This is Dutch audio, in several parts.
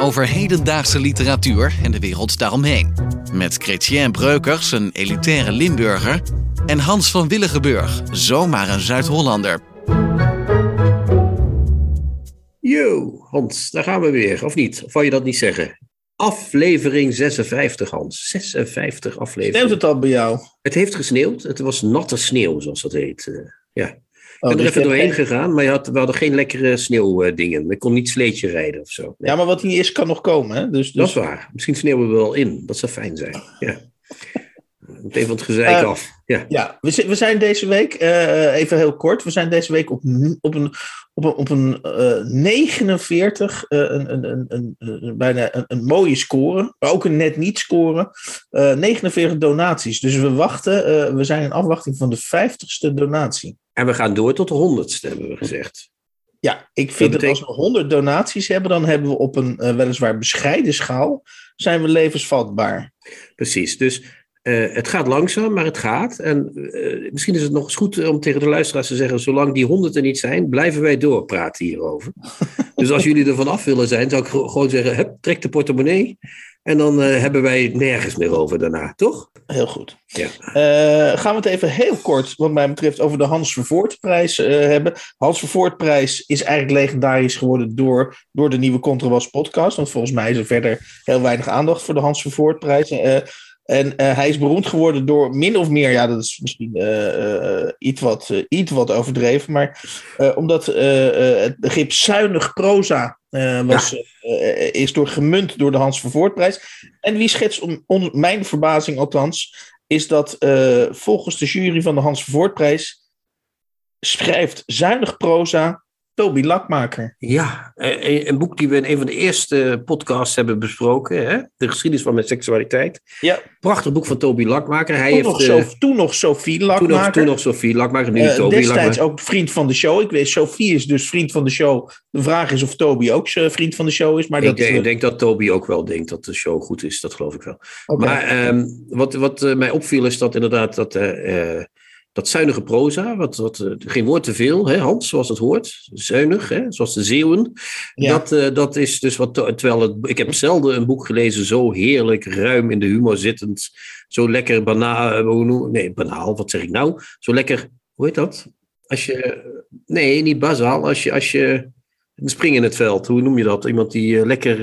Over hedendaagse literatuur en de wereld daaromheen. Met Chrétien Breukers, een elitaire Limburger. En Hans van Willigenburg, zomaar een Zuid-Hollander. Yo, Hans, daar gaan we weer. Of niet? Of wou je dat niet zeggen? Aflevering 56, Hans. 56 afleveringen. Sneeuwt het al bij jou? Het heeft gesneeuwd. Het was natte sneeuw, zoals dat heet. Eh, ja. Ik ben dus er even je hebt doorheen geen- gegaan, maar je had, we hadden geen lekkere sneeuwdingen. Ik kon niet sleetje rijden of zo. Nee, Ja, maar wat niet is, kan nog komen. Hè? Dus, Dat dus is waar. Misschien sneeuwen we wel in. Dat zou fijn zijn. Ja. Meteen van het gezeik Eh, af. Ja. Ja, we, we zijn deze week, eh, even heel kort, we zijn deze week op, op een, op een, op een eh, 49, eh, een, een, een, een, bijna een, mooie score, maar ook een net niet score. Eh 49 donaties. Dus we wachten, eh, we zijn in afwachting van de 50ste donatie. En we gaan door tot de honderdste, hebben we gezegd. Ja, ik vind dat, betekent- als we 100 donaties hebben, dan hebben we op een eh, weliswaar bescheiden schaal, zijn we levensvatbaar. Precies. Dus eh, het gaat langzaam, maar het gaat. En eh, misschien is het nog eens goed om tegen de luisteraars te zeggen: zolang die honderd er niet zijn, blijven wij doorpraten hierover. dus als jullie er vanaf willen zijn, zou ik gewoon zeggen: trek de portemonnee. En dan eh, hebben wij nergens meer over daarna, toch? Heel goed. Ja. Eh, gaan we het even heel kort, wat mij betreft, over de Hans Vervoortprijs eh hebben. Hans Vervoortprijs is eigenlijk legendarisch geworden door, door de nieuwe Contrabas podcast. Want volgens mij is er verder heel weinig aandacht voor de Hans Vervoortprijs. En hij is beroemd geworden door min of meer, ja, dat is misschien iets, wat, iets wat overdreven, maar omdat het begrip zuinig proza eh, was, eh, is door gemunt door de Hans Vervoortprijs. En wie schetst, om, om mijn verbazing althans, is dat eh, volgens de jury van de Hans Vervoortprijs schrijft zuinig proza Toby Lakmaker. Ja, eh, een boek die we in een van de eerste podcasts hebben besproken: hè? De geschiedenis van mijn seksualiteit. Ja, Prachtig boek van Toby Lakmaker. Hij toen, heeft. nog, eh, Sof- toen nog Sophie toen, nog, Lakmaker. toen nog Sophie Lakmaker, nu Eh, Toby destijds Lakmaker. ook vriend van de show. Ik weet, Sophie is dus vriend van de show. De vraag is of Toby ook eh, vriend van de show is. Maar ik dat denk, is, ik denk dat Toby ook wel denkt dat de show goed is, dat geloof ik wel. Maar ehm, wat, wat eh, mij opviel is dat inderdaad dat, eh, eh, dat zuinige proza, wat, wat, eh, geen woord te veel, hè, Hans, zoals het hoort, zuinig, hè, zoals de Zeeuwen. Ja. Dat, eh, dat is dus wat, terwijl het, ik heb zelden een boek gelezen zo heerlijk, ruim in de humor zittend, zo lekker banaal, noem- nee, banaal, wat zeg ik nou? Zo lekker, hoe heet dat? Als je, nee, niet bazaal, als je, als je, een spring in het veld, hoe noem je dat? Iemand die eh, lekker,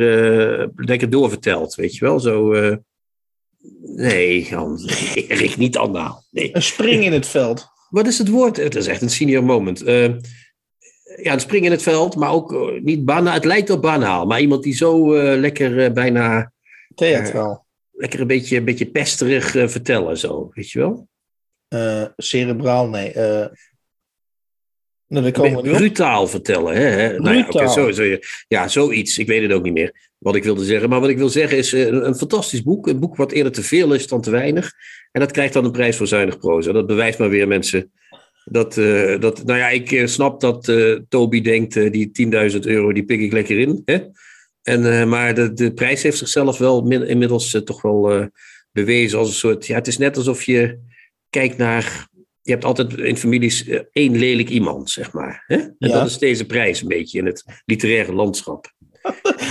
eh, lekker doorvertelt, weet je wel? Zo, eh, nee, Jan, richt niet anaal. Nee. Een spring in het veld. Wat is het woord? Het is echt een senior moment. Eh, ja, een spring in het veld, maar ook eh, niet banaal. Het lijkt op banaal, maar iemand die zo eh, lekker bijna, Theatraal. lekker een beetje, een beetje pesterig vertellen, zo, weet je wel? Cerebraal, nee. nou. Brutaal vertellen, hè? Nou ja, Brutaal. zo, zo, ja, zoiets. Ik weet het ook niet meer wat ik wilde zeggen. Maar wat ik wil zeggen is eh, een, een fantastisch boek. Een boek wat eerder te veel is dan te weinig. En dat krijgt dan een prijs voor zuinig proza. Dat bewijst maar weer mensen. Dat, eh, dat, nou ja, ik eh, snap dat eh, Toby denkt, die 10.000 euro, die pik ik lekker in. Hè? En, maar de, de prijs heeft zichzelf wel min- inmiddels toch wel bewezen als een soort... Ja, het is net alsof je kijkt naar... Je hebt altijd in families één lelijk iemand, zeg maar. Hè? En Ja. dat is deze prijs een beetje in het literaire landschap.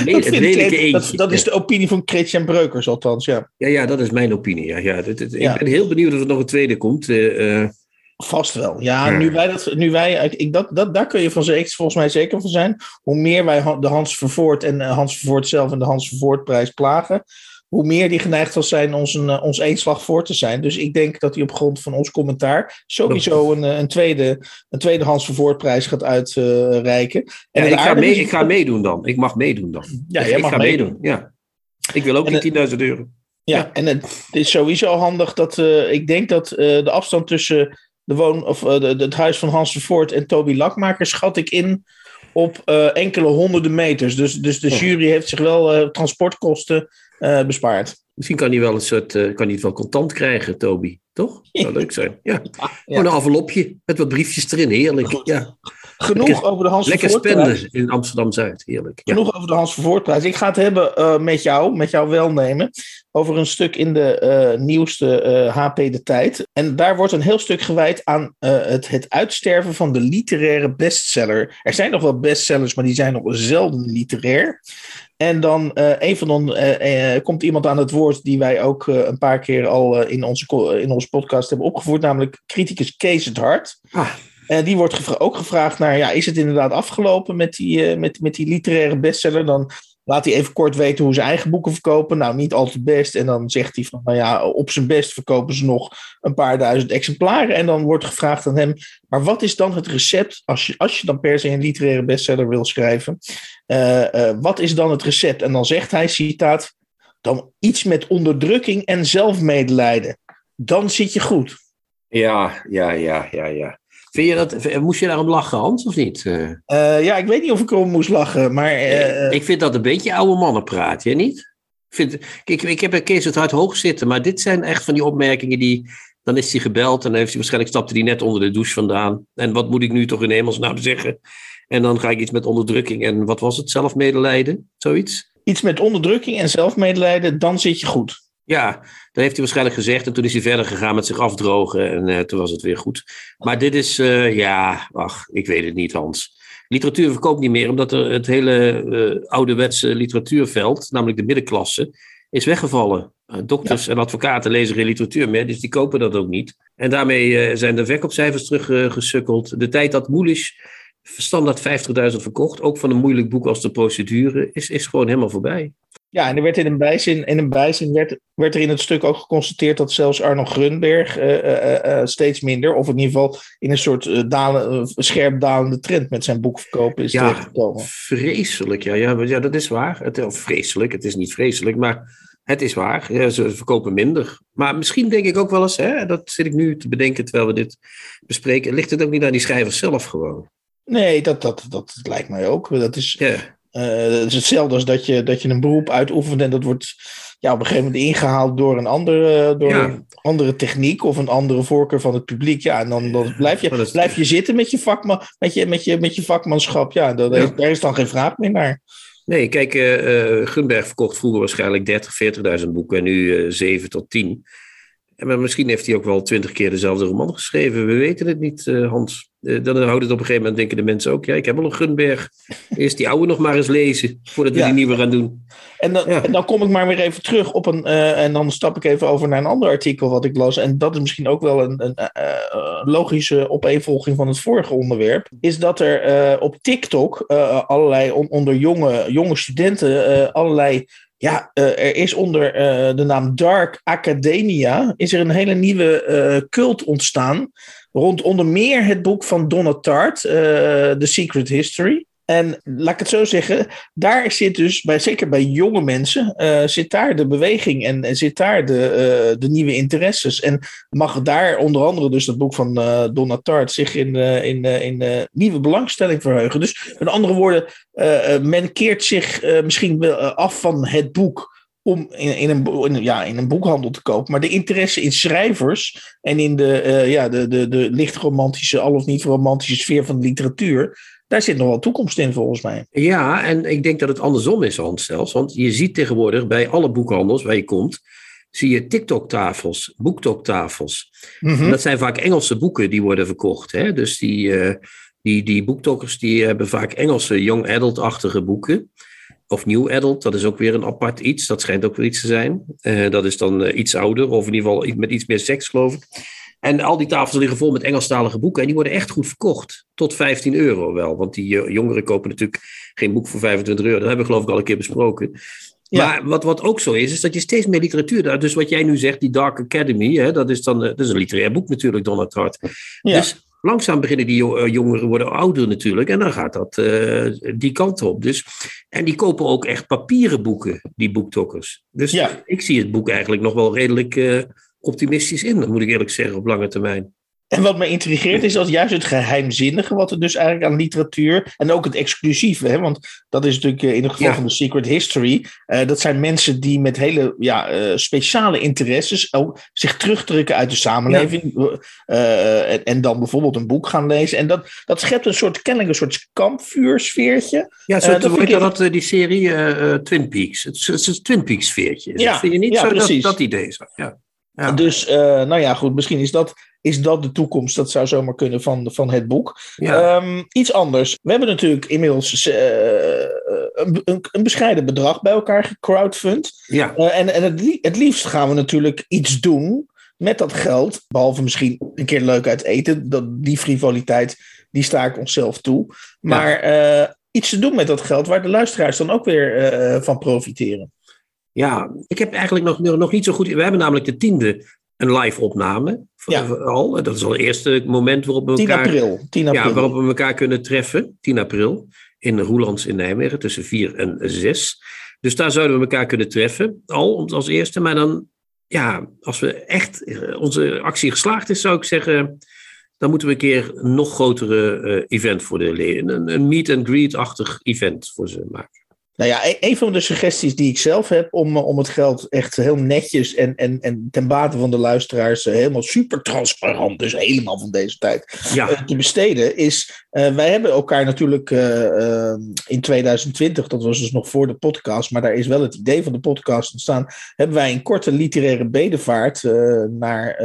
Ik lelijke even- dat, eentje. dat is de opinie van Christian Breukers althans, ja. Ja, ja, dat is mijn opinie. Ja, ja. Ik ben heel benieuwd of er nog een tweede komt. eh, eh, Vast wel. Ja, Ja. nu wij dat, nu wij, ik, dat, dat, daar kun je van zeker, volgens mij zeker van zijn. Hoe meer wij de Hans Vervoort en eh, Hans Vervoort zelf en de Hans Vervoortprijs plagen, hoe meer die geneigd zal zijn ons, een, eh, ons één slag voor te zijn. Dus ik denk dat hij op grond van ons commentaar sowieso een, eh, een, tweede, een tweede Hans Vervoortprijs gaat uitreiken. en ik, ga mee, ik ga meedoen dan. Ik mag meedoen dan. Ja, jij ik mag ga meedoen. Ja. Ik wil ook die 10.000 euro. Ja, en het is sowieso handig dat uh, ik denk dat uh, de afstand tussen de woon, of, uh, de, de, het huis van Hans de Voort en Toby Lakmaker schat ik in op enkele honderden meters. Dus, dus de jury heeft zich wel transportkosten bespaard. Misschien kan hij wel een soort, kan hij wel contant krijgen, Toby. Toch? Zou leuk zijn. Ja. ja. Gewoon een envelopje met wat briefjes erin. Heerlijk. Ja. Genoeg lekker, over de Hans Lekker spenden in Amsterdam-Zuid. Heerlijk. Genoeg over de Hans Vervoortprijs. Ik ga het hebben uh, met jou, met jouw welnemen, over een stuk in de uh, nieuwste uh, HP De Tijd. En daar wordt een heel stuk gewijd aan het, het uitsterven van de literaire bestseller. Er zijn nog wel bestsellers, maar die zijn nog zelden literair. En dan een van dan komt iemand aan het woord die wij ook een paar keer al in, onze, in onze podcast hebben opgevoerd, namelijk criticus Kees het Hart. Ah. En die wordt ook gevraagd naar, ja, is het inderdaad afgelopen met die, uh, met, met die literaire bestseller? Dan laat hij even kort weten hoe ze eigen boeken verkopen. Nou, niet al te best. En dan zegt hij van, nou ja, op zijn best verkopen ze nog een paar duizend exemplaren. En dan wordt gevraagd aan hem, maar wat is dan het recept, als je, als je dan per se een literaire bestseller wil schrijven, uh, uh, wat is dan het recept? En dan zegt hij, citaat, dan iets met onderdrukking en zelfmedelijden. Dan zit je goed. Ja, ja, ja, ja, ja. Vind je dat, moest je daarom lachen, Hans, of niet? Uh, uh, ja, ik weet niet of ik erom moest lachen, maar... Uh, ik vind dat een beetje oude mannenpraat, jij niet? Ik, vind, ik, ik heb Kees het hart hoog zitten, maar dit zijn echt van die opmerkingen die... Dan is hij gebeld en heeft hij waarschijnlijk stapte hij net onder de douche vandaan. En wat moet ik nu toch in hemelsnaam zeggen? En dan ga ik iets met onderdrukking en wat was het? Zelfmedelijden? Zoiets? Iets met onderdrukking en zelfmedelijden, dan zit je goed. Ja, dat heeft hij waarschijnlijk gezegd. En toen is hij verder gegaan met zich afdrogen. En uh, toen was het weer goed. Maar dit is, uh, ja, ach, ik weet het niet, Hans. Literatuur verkoopt niet meer, omdat er het hele uh, ouderwetse literatuurveld, namelijk de middenklasse, is weggevallen. dokters ja. en advocaten lezen geen literatuur meer, dus die kopen dat ook niet. En daarmee zijn de verkoopcijfers teruggesukkeld. de tijd dat Moelisch standaard 50.000 verkocht, ook van een moeilijk boek als de procedure, is, is gewoon helemaal voorbij. Ja, en er werd in een bijzin, in een bijzin werd, werd er in het stuk ook geconstateerd dat zelfs Arno Grunberg uh, uh, uh, steeds minder, of in ieder geval in een soort dalen, scherp dalende trend met zijn boekverkopen is ja, terechtgekomen. Vreselijk, ja, ja, ja, dat is waar. Het, of vreselijk, het is niet vreselijk, maar het is waar. Ja, ze verkopen minder. Maar misschien denk ik ook wel eens, hè, dat zit ik nu te bedenken terwijl we dit bespreken, ligt het ook niet aan die schrijvers zelf gewoon? Nee, dat, dat, dat, dat lijkt mij ook. Dat is. Ja. Uh, het is hetzelfde als dat je, dat je een beroep uitoefent en dat wordt ja, op een gegeven moment ingehaald door een andere, door ja. een andere techniek of een andere voorkeur van het publiek. Ja, en dan, dan blijf, je, is... blijf je zitten met je, vakman, met je, met je, met je vakmanschap. Ja, daar, ja. daar is dan geen vraag meer naar. Nee, kijk, uh, Gunberg verkocht vroeger waarschijnlijk 30, 40.000 boeken en nu uh, 7 tot 10. Maar misschien heeft hij ook wel twintig keer dezelfde roman geschreven. We weten het niet, uh, Hans. Uh, dan houdt het op een gegeven moment, denken de mensen ook... ja, ik heb al een Gunberg. Eerst die oude nog maar eens lezen... voordat we ja. die nieuwe gaan doen. En dan, ja. en dan, kom ik maar weer even terug op een... Uh, en dan stap ik even over naar een ander artikel wat ik las. En dat is misschien ook wel een, een logische opeenvolging van het vorige onderwerp. Is dat er op TikTok allerlei... On, onder jonge, jonge studenten allerlei ja, er is onder de naam Dark Academia is er een hele nieuwe cult ontstaan rond onder meer het boek van Donna Tartt, The Secret History. En laat ik het zo zeggen, daar zit dus, bij, zeker bij jonge mensen, uh, zit daar de beweging en, en zit daar de, uh, de nieuwe interesses. En mag daar onder andere dus dat boek van uh, Donna Tartt zich in, in, in nieuwe belangstelling verheugen. Dus met andere woorden, men keert zich misschien af van het boek om in, in, een, in, ja, in een boekhandel te kopen. Maar de interesse in schrijvers en in de, uh, ja, de, de, de licht romantische, al of niet romantische sfeer van de literatuur, daar zit nog wel toekomst in volgens mij. Ja, en ik denk dat het andersom is, Hans, zelfs. Want je ziet tegenwoordig bij alle boekhandels waar je komt, zie je TikTok-tafels, boektoktafels. Mm -hmm. Dat zijn vaak Engelse boeken die worden verkocht. Hè? Dus die, uh, die, die boektokkers die hebben vaak Engelse young adult-achtige boeken. Of new adult, dat is ook weer een apart iets. Dat schijnt ook weer iets te zijn. Uh, dat is dan uh, iets ouder, of in ieder geval met iets meer seks, geloof ik. En al die tafels liggen vol met Engelstalige boeken. En die worden echt goed verkocht. Tot 15 euro wel. Want die jongeren kopen natuurlijk geen boek voor 25 euro. Dat hebben we geloof ik al een keer besproken. Ja. Maar wat, wat ook zo is, is dat je steeds meer literatuur... Dus wat jij nu zegt, die Dark Academy, hè, dat, is dan, eh, dat is een literair boek natuurlijk, Donald Hart. Ja. Dus langzaam beginnen die eh, jongeren worden ouder natuurlijk. En dan gaat dat eh, die kant op. Dus, en die kopen ook echt papieren boeken, die boektokkers. Dus Ja. ik zie het boek eigenlijk nog wel redelijk eh, optimistisch in. Dat moet ik eerlijk zeggen, op lange termijn. En wat me intrigeert is dat juist het geheimzinnige, wat er dus eigenlijk aan literatuur, en ook het exclusieve, hè, want dat is natuurlijk eh, in het geval Ja. van de Secret History, eh, dat zijn mensen die met hele ja, eh, speciale interesses ook zich terugtrekken uit de samenleving en, en dan bijvoorbeeld een boek gaan lezen. En dat, dat schept een soort, kennelijk een soort kampvuursfeertje. Ja, zo uh, dat ik- dat, die serie Twin Peaks. Het is, het is een Twin Peaks sfeertje. Ja, het? Vind je niet zo dat, precies. dat idee? Zo? Ja. Ja. Dus, nou ja, goed, misschien is dat, is dat de toekomst. Dat zou zomaar kunnen van, van het boek. Ja. Ehm, iets anders. We hebben natuurlijk inmiddels eh, een, een, een bescheiden bedrag bij elkaar gecrowdfund. ja. Eh, en en het, het liefst gaan we natuurlijk iets doen met dat geld. Behalve misschien een keer leuk uit eten. Dat, die frivoliteit, die sta ik onszelf toe. Maar eh, iets te doen met dat geld waar de luisteraars dan ook weer van profiteren. Ja, ik heb eigenlijk nog, nog niet zo goed. We hebben namelijk de tiende een live opname. Ja. Al. Dat is al het eerste moment waarop we 10 elkaar, april. 10 april. Ja, waarop we elkaar kunnen treffen. 10 april. In Roelands in Nijmegen tussen 4 en 6. Dus daar zouden we elkaar kunnen treffen. Al als eerste. Maar dan, ja, als we echt eh, onze actie geslaagd is, zou ik zeggen. Dan moeten we een keer een nog grotere eh, event voor de leden. Een, een meet-and-greet-achtig event voor ze maken. Nou ja, e- een van de suggesties die ik zelf heb om, eh, om het geld echt heel netjes en, en, en ten bate van de luisteraars eh, helemaal super transparant, dus helemaal van deze tijd, Ja, eh, te besteden, is wij hebben elkaar natuurlijk eh, eh, in 2020, dat was dus nog voor de podcast, maar daar is wel het idee van de podcast ontstaan, hebben wij een korte literaire bedevaart naar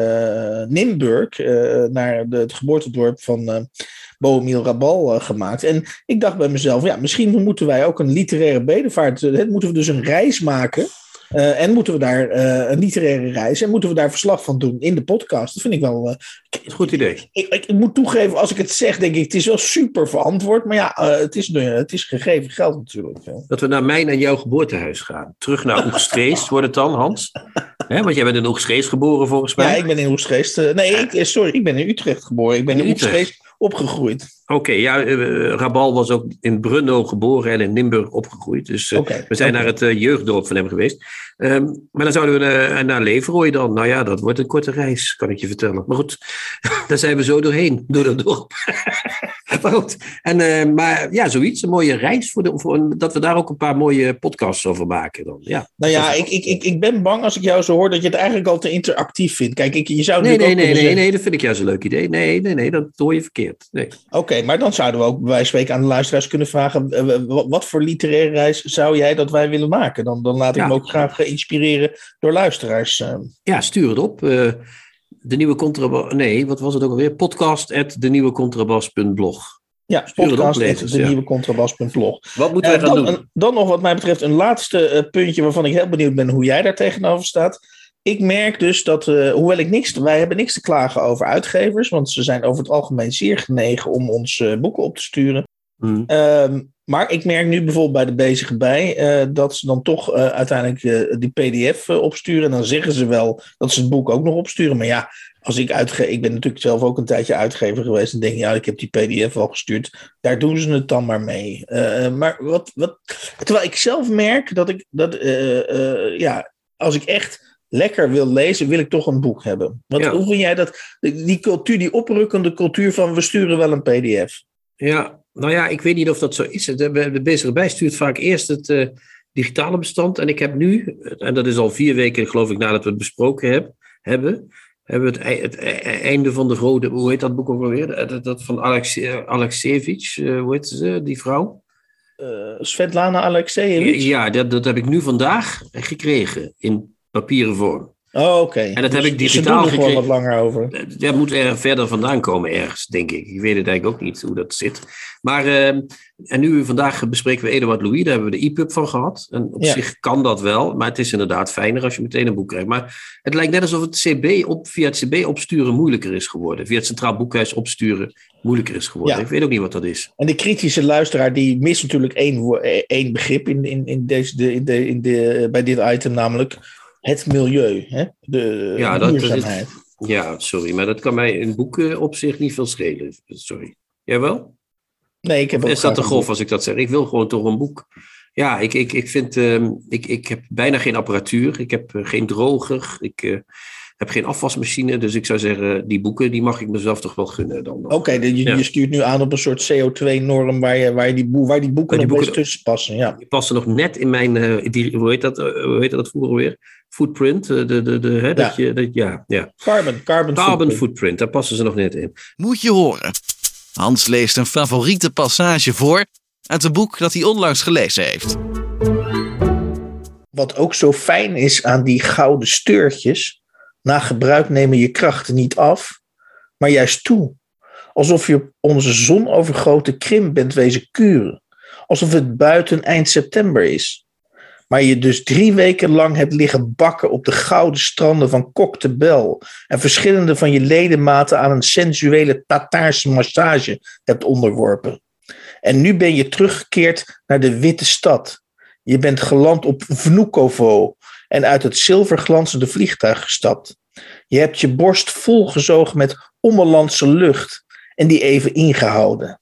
Nimburg, naar de, het geboortedorp van Bohemiel Rabal eh, gemaakt. En ik dacht bij mezelf, ja, misschien moeten wij ook een literaire bedevaart, eh, moeten we dus een reis maken. eh, en moeten we daar een literaire reis en moeten we daar verslag van doen in de podcast. Dat vind ik wel. een goed idee. ik, ik, ik moet toegeven, als ik het zeg, denk ik, het is wel super verantwoord. Maar ja, het, is, het is gegeven geld natuurlijk. Dat we naar mijn en jouw geboortehuis gaan. Terug naar Oegstgeest wordt het dan, Hans? Hè, want jij bent in Oegstgeest geboren volgens mij. Ja, ik ben in Oegstgeest. eh, nee, ik, sorry, ik ben in Utrecht geboren. Ik ben in, In Utrecht. Opgegroeid. Oké, ja, eh, Rabal was ook in Brunno geboren en in Nimburg opgegroeid. Dus eh, we zijn naar het eh, jeugddorp van hem geweest. Ehm, maar dan zouden we naar Leverooy dan. Nou ja, dat wordt een korte reis, kan ik je vertellen. Maar goed, daar zijn we zo doorheen, door dat dorp. maar goed, en, eh, maar ja, zoiets, een mooie reis. Voor de, voor een- dat we daar ook een paar mooie podcasts over maken dan. Ja. Nou ja, ik, ik, ik, ik ben bang als ik jou zo hoor dat je het eigenlijk al te interactief vindt. Kijk, ik, je zou Nee, nee, nee, nee, nee, dat vind ik juist een leuk idee. Nee, nee, nee, dat hoor je verkeerd. Nee. Oké, maar dan zouden we ook bij wijze van spreken aan de luisteraars kunnen vragen: eh, wat, voor literaire reis zou jij dat wij willen maken? Dan, dan laat ik Ja. me ook graag eh, inspireren door luisteraars. Ja, stuur het op. De nieuwe contrabas. Nee, wat was het ook alweer? Podcast at de nieuwe contrabas.blog. ja, podcast lezers, de ja. nieuwe contrabas.blog. Wat moeten wij gaan dan, doen? dan nog wat mij betreft een laatste eh, puntje waarvan ik heel benieuwd ben hoe jij daar tegenover staat. Ik merk dus dat, eh, hoewel ik niks, wij hebben niks te klagen over uitgevers, want ze zijn over het algemeen zeer genegen om ons eh, boeken op te sturen. Ehm, maar ik merk nu bijvoorbeeld bij de bezige bij eh, dat ze dan toch eh, uiteindelijk eh, die PDF opsturen. En dan zeggen ze wel dat ze het boek ook nog opsturen. Maar ja, als ik uitge ik ben natuurlijk zelf ook een tijdje uitgever geweest. En denk, ja, ik heb die PDF al gestuurd. Daar doen ze het dan maar mee. Maar wat, wat, terwijl ik zelf merk dat ik dat, ja, als ik echt lekker wil lezen, wil ik toch een boek hebben. Want Ja. hoe vind jij dat? Die cultuur, die oprukkende cultuur van we sturen wel een PDF. Ja, nou ja, ik weet niet of dat zo is. De, de bezige bij stuurt vaak eerst het eh, digitale bestand. En ik heb nu, en dat is al vier weken geloof ik nadat we het besproken heb, hebben, hebben we het, het ei- einde van de rode, hoe heet dat boek ook alweer? Eh, Dat, dat van Alex, Alexevich, eh, hoe heet ze, die vrouw? Eh, Svetlana Alexeyevich. Ja, dat, dat heb ik nu vandaag gekregen in papieren vorm. Oh, oké. En dat heb ik Dus digitaal gewoon gekregen. wat langer over. Dat moet er verder vandaan komen ergens, denk ik. Ik weet het eigenlijk ook niet hoe dat zit. Maar, eh, en nu vandaag bespreken we Eduard Louis, daar hebben we de e-pub van gehad. En op Ja. zich kan dat wel, maar het is inderdaad fijner als je meteen een boek krijgt. Maar het lijkt net alsof het CB op, via het CB opsturen moeilijker is geworden. Via het Centraal Boekhuis opsturen moeilijker is geworden. Ja. Ik weet ook niet wat dat is. En de kritische luisteraar die mist natuurlijk één, eh, één begrip in, in, in deze, de, in de, in de, bij dit item, namelijk het milieu. Hè? De Ja, dat- dat is- duurzaamheid. Ja, sorry, maar dat kan mij in boeken op zich niet veel schelen. Sorry. Jij wel? Nee, ik heb ook Is dat te grof als ik dat zeg? Ik wil gewoon toch een boek. Ja, ik, ik, ik vind. ehm, ik, ik heb bijna geen apparatuur. Ik heb eh, geen droger. Ik eh, heb geen afwasmachine. Dus ik zou zeggen, die boeken die mag ik mezelf toch wel gunnen. Dan. Oké, je, Ja. je stuurt nu aan op een soort CO2-norm waar, je, waar, je die, waar die boeken Waar die nog boeken- best tussen passen. Ja. Die passen nog net in mijn. eh, die, hoe, heet dat, eh, hoe heet dat vroeger weer? Footprint. eh, de, de, de, hè, dat je, dat, ja, ja. Carbon, carbon, Carbon footprint. footprint, daar passen ze nog net in. Moet je horen. Hans leest een favoriete passage voor uit een boek dat hij onlangs gelezen heeft. Wat ook zo fijn is aan die gouden steurtjes. Na gebruik nemen je krachten niet af, maar juist toe. Alsof je op onze zonovergrote krim bent wezen kuren. Alsof het buiten eind september is. Maar je dus drie weken lang hebt liggen bakken op de gouden stranden van Cocktail en verschillende van je ledematen aan een sensuele Tataarse massage hebt onderworpen. En nu ben je teruggekeerd naar de witte stad. Je bent geland op Vnukovo en uit het zilverglanzende vliegtuig gestapt. Je hebt je borst volgezogen met ommelandse lucht en die even ingehouden.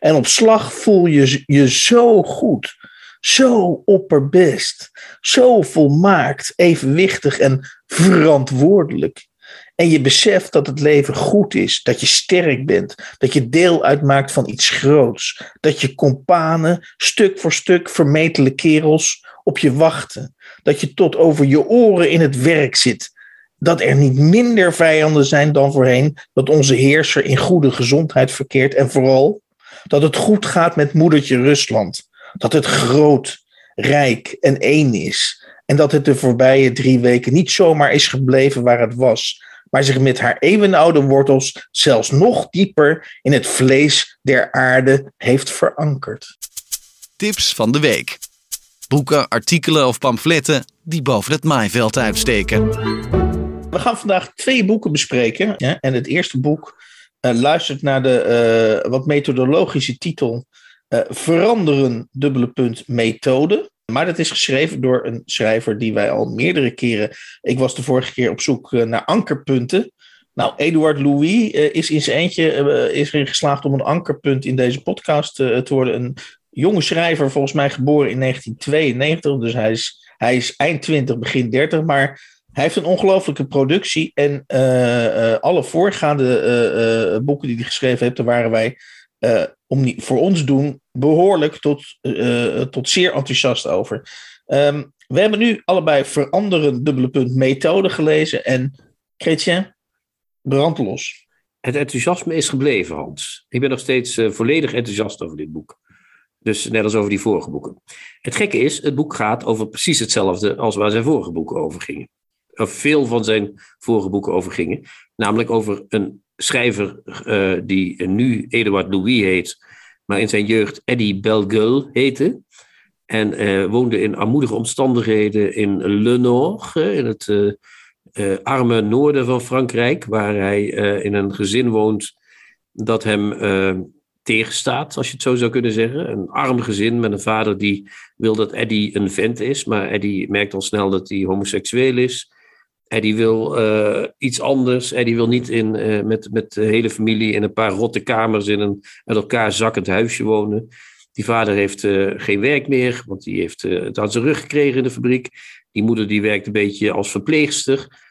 En op slag voel je je zo goed, zo opperbest, zo volmaakt, evenwichtig en verantwoordelijk. En je beseft dat het leven goed is, dat je sterk bent, dat je deel uitmaakt van iets groots, dat je kompanen, stuk voor stuk vermetele kerels, op je wachten, dat je tot over je oren in het werk zit, dat er niet minder vijanden zijn dan voorheen, dat onze heerser in goede gezondheid verkeert en vooral dat het goed gaat met moedertje Rusland, dat het groot, rijk en één is en dat het de voorbije drie weken niet zomaar is gebleven waar het was, maar zich met haar eeuwenoude wortels zelfs nog dieper in het vlees der aarde heeft verankerd. Tips van de week. Boeken, artikelen of pamfletten die boven het maaiveld uitsteken. We gaan vandaag twee boeken bespreken. Ja? En het eerste boek eh, luistert naar de eh, wat methodologische titel eh, Veranderen, dubbele punt, methode. Maar dat is geschreven door een schrijver die wij al meerdere keren. Ik was de vorige keer op zoek eh, naar ankerpunten. Nou, Eduard Louis eh, is in zijn eentje is erin geslaagd om een ankerpunt in deze podcast te worden. Een jonge schrijver, volgens mij geboren in 1992. Dus hij is, hij is eind 20, begin 30. Maar hij heeft een ongelofelijke productie. En alle voorgaande boeken die hij geschreven heeft, daar waren wij eh, om niet, voor ons doen behoorlijk tot, eh, tot zeer enthousiast over. Ehm, we hebben nu allebei veranderen dubbele punt methode gelezen. En Chrétien, brand los. Het enthousiasme is gebleven, Hans. Ik ben nog steeds eh, volledig enthousiast over dit boek. Dus net als over die vorige boeken. Het gekke is, het boek gaat over precies hetzelfde als waar zijn vorige boeken over gingen. Of veel van zijn vorige boeken over gingen. Namelijk over een schrijver eh, die nu Eduard Louis heet, maar in zijn jeugd Eddie Belgueul heette. En eh, woonde in armoedige omstandigheden in Le Nord, eh, in het arme noorden van Frankrijk, waar hij in een gezin woont dat hem tegenstaat, als je het zo zou kunnen zeggen. Een arm gezin met een vader die wil dat Eddie een vent is, maar Eddie merkt al snel dat hij homoseksueel is. Eddie wil eh, iets anders. Eddie wil niet in, eh, met, met de hele familie in een paar rotte kamers in een met elkaar zakkend huisje wonen. Die vader heeft eh, geen werk meer, want die heeft het aan zijn rug gekregen in de fabriek. Die moeder die werkt een beetje als verpleegster.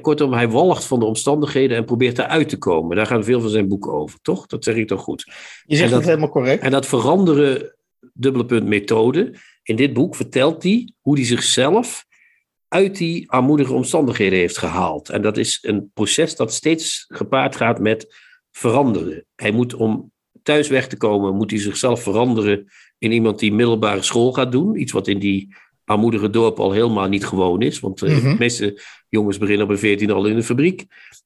Kortom, hij walgt van de omstandigheden en probeert eruit te komen. Daar gaan veel van zijn boeken over, toch? Dat zeg ik toch goed. Je zegt dat- het helemaal correct. En dat veranderen, dubbele punt methode. In dit boek vertelt hij hoe hij zichzelf uit die armoedige omstandigheden heeft gehaald. En dat is een proces dat steeds gepaard gaat met veranderen. Hij moet om thuis weg te komen, moet hij zichzelf veranderen in iemand die middelbare school gaat doen. Iets wat in die armoedige dorp al helemaal niet gewoon is. Want uh, de meeste jongens beginnen op een 14 al in de fabriek.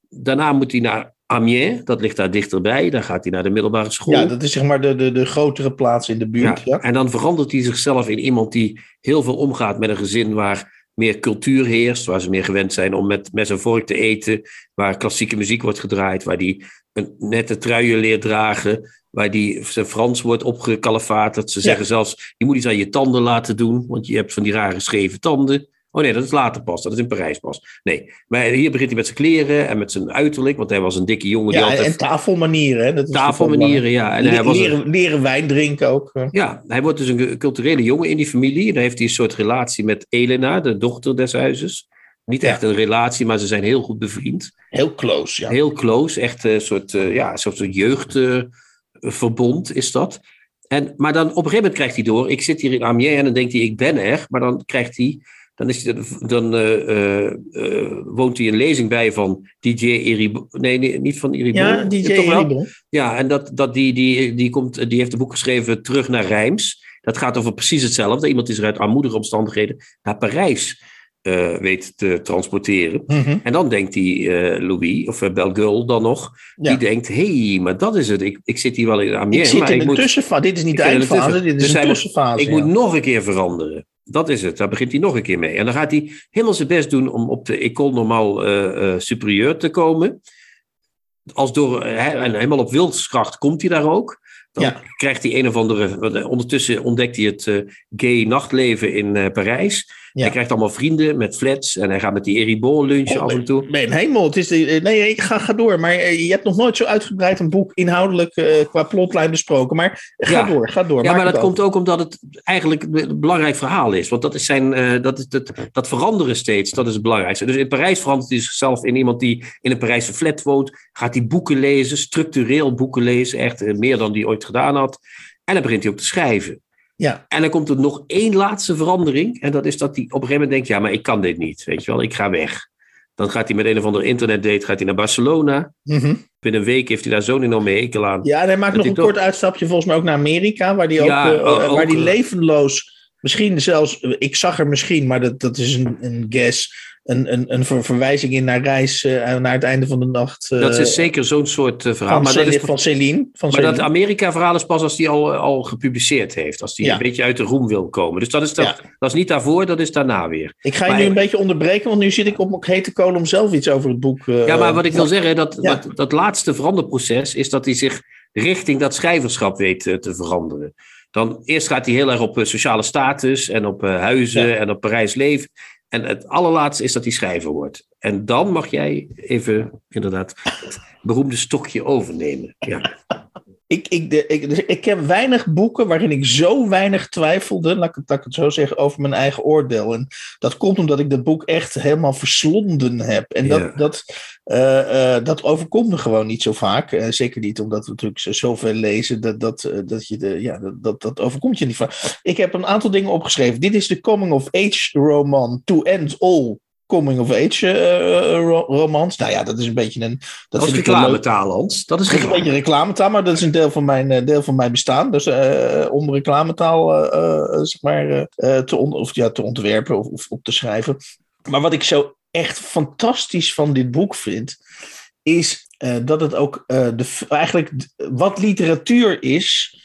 Daarna moet hij naar Amiens, dat ligt daar dichterbij. Dan gaat hij naar de middelbare school. Ja, dat is zeg maar de, de, de grotere plaats in de buurt. Ja. En dan verandert hij zichzelf in iemand die heel veel omgaat met een gezin waar meer cultuur heerst, waar ze meer gewend zijn om met mes en vork te eten, waar klassieke muziek wordt gedraaid, waar die een nette truien leert dragen, waar die zijn Frans wordt opgekalefaterd. Ze zeggen zelfs, je moet iets aan je tanden laten doen, want je hebt van die rare scheve tanden. Oh nee, dat is later pas. Dat is in Parijs pas. Nee, maar hier begint hij met zijn kleren en met zijn uiterlijk. Want hij was een dikke jongen. Ja, die altijd... en tafelmanieren. Hè? Dat is tafelmanieren, ja. En hij was leren, een... leren wijn drinken ook. Ja, hij wordt dus een culturele jongen in die familie. Dan heeft hij een soort relatie met Elena, de dochter des huizes. Niet echt een relatie, maar ze zijn heel goed bevriend. Heel close, ja. Heel close. Echt een soort, uh, ja, een soort jeugdverbond is dat. En, maar dan op een gegeven moment krijgt hij door. Ik zit hier in Amiens en dan denkt hij, ik ben er. Maar dan krijgt hij dan, is hij, dan uh, uh, woont hij een lezing bij van DJ Eribon. Nee, nee, niet van Eribon. Ja, DJ Eribon. Ja, en dat, dat die, die, die, komt, die heeft een boek geschreven Terug naar Rijms. Dat gaat over precies hetzelfde. Iemand is er uit armoedige omstandigheden naar Parijs uh, weet te transporteren. Mhm. Mm -hmm. En dan denkt die Louis, of Belgul dan nog, ja. die denkt, hé, hey, maar dat is het. Ik, ik zit hier wel in Amiens. Ik zit maar in ik de tussenfase. Dit is niet de eindfase, dit is dus een tussenfase. Ik ja. moet nog een keer veranderen. Dat is het. Daar begint hij nog een keer mee. En dan gaat hij helemaal zijn best doen om op de École Normaal uh, uh, Superieur te komen. Als door, uh, en helemaal op wilskracht komt hij daar ook. Dan Ja. krijgt hij een of andere. Ondertussen ontdekt hij het uh, gay nachtleven in uh, Parijs. Ja. Hij krijgt allemaal vrienden met flats. En hij gaat met die Eribon lunchen Oh, af en toe. Mijn hemel, het is de, nee, nee, ga, ga door. Maar eh, je hebt nog nooit zo uitgebreid een boek inhoudelijk eh, qua plotlijn besproken. Maar ga Ja. door, ga door. Ja, maar dat komt ook omdat het eigenlijk een belangrijk verhaal is. Want dat, is zijn, eh, dat, is dat, dat veranderen steeds, dat is het belangrijkste. Dus in Parijs verandert hij zichzelf in iemand die in een Parijse flat woont. Gaat hij boeken lezen, structureel boeken lezen. Echt eh, meer dan hij ooit gedaan had. En dan begint hij ook te schrijven. Ja, En dan komt er nog één laatste verandering. En dat is dat hij op een gegeven moment denkt: ja, maar ik kan dit niet. Weet je wel, ik ga weg. Dan gaat hij met een of andere internetdate gaat hij naar Barcelona. mhm. Binnen een week heeft hij daar zo'n enorme hekel aan. ja en hij maakt nog een hij kort uitstapje volgens mij ook naar Amerika. Waar die ook, eh, ook- waar die ook- levenloos, misschien zelfs, ik zag er misschien, maar dat, dat is een, een guess. Een, een, een ver- verwijzing in naar reis eh, naar het einde van de nacht. eh, Dat is zeker zo'n soort eh, verhaal. van, Maar dat is van Celine. Van Maar dat. Amerika-verhaal is pas als die al, al gepubliceerd heeft. Als die Ja. een beetje uit de roem wil komen. Dus dat is, dat, Ja. dat is niet daarvoor, dat is daarna weer. Ik ga je Maar- nu een beetje onderbreken, want nu zit ik op mijn hete kolen om zelf iets over het boek. Ja, maar wat ik wil zeggen, dat, Ja. dat, dat laatste veranderproces is dat hij zich richting dat schrijverschap weet te veranderen. Dan eerst gaat hij heel erg op eh, sociale status en op eh, huizen Ja. en op Parijs leven. En het allerlaatste is dat hij schrijver wordt. En dan mag jij even inderdaad het beroemde stokje overnemen. Ja. Ik, ik, de, ik, dus ik heb weinig boeken waarin ik zo weinig twijfelde, laat ik, het, laat ik het zo zeggen, over mijn eigen oordeel. En dat komt omdat ik dat boek echt helemaal verslonden heb. En dat, dat, eh, eh, dat overkomt me gewoon niet zo vaak. Eh, zeker niet omdat we natuurlijk zo- zoveel lezen. Dat, dat, dat, je de, ja, dat, dat, dat overkomt je niet vaak. Ik heb een aantal dingen opgeschreven. Dit is de coming of age roman to end all coming of age eh, ro- romans. Nou ja, dat is een beetje een... Dat, is reclametaal, Hans. Dat is Dat is een beetje reclametaal, maar dat is een deel van mijn, eh, deel van mijn bestaan. Dus eh, om reclametaal eh, eh, zeg maar, eh, eh, te, on- of, ja, te ontwerpen of, of op te schrijven. Maar wat ik zo echt fantastisch van dit boek vind, is eh, dat het ook eh, de, eigenlijk wat literatuur is,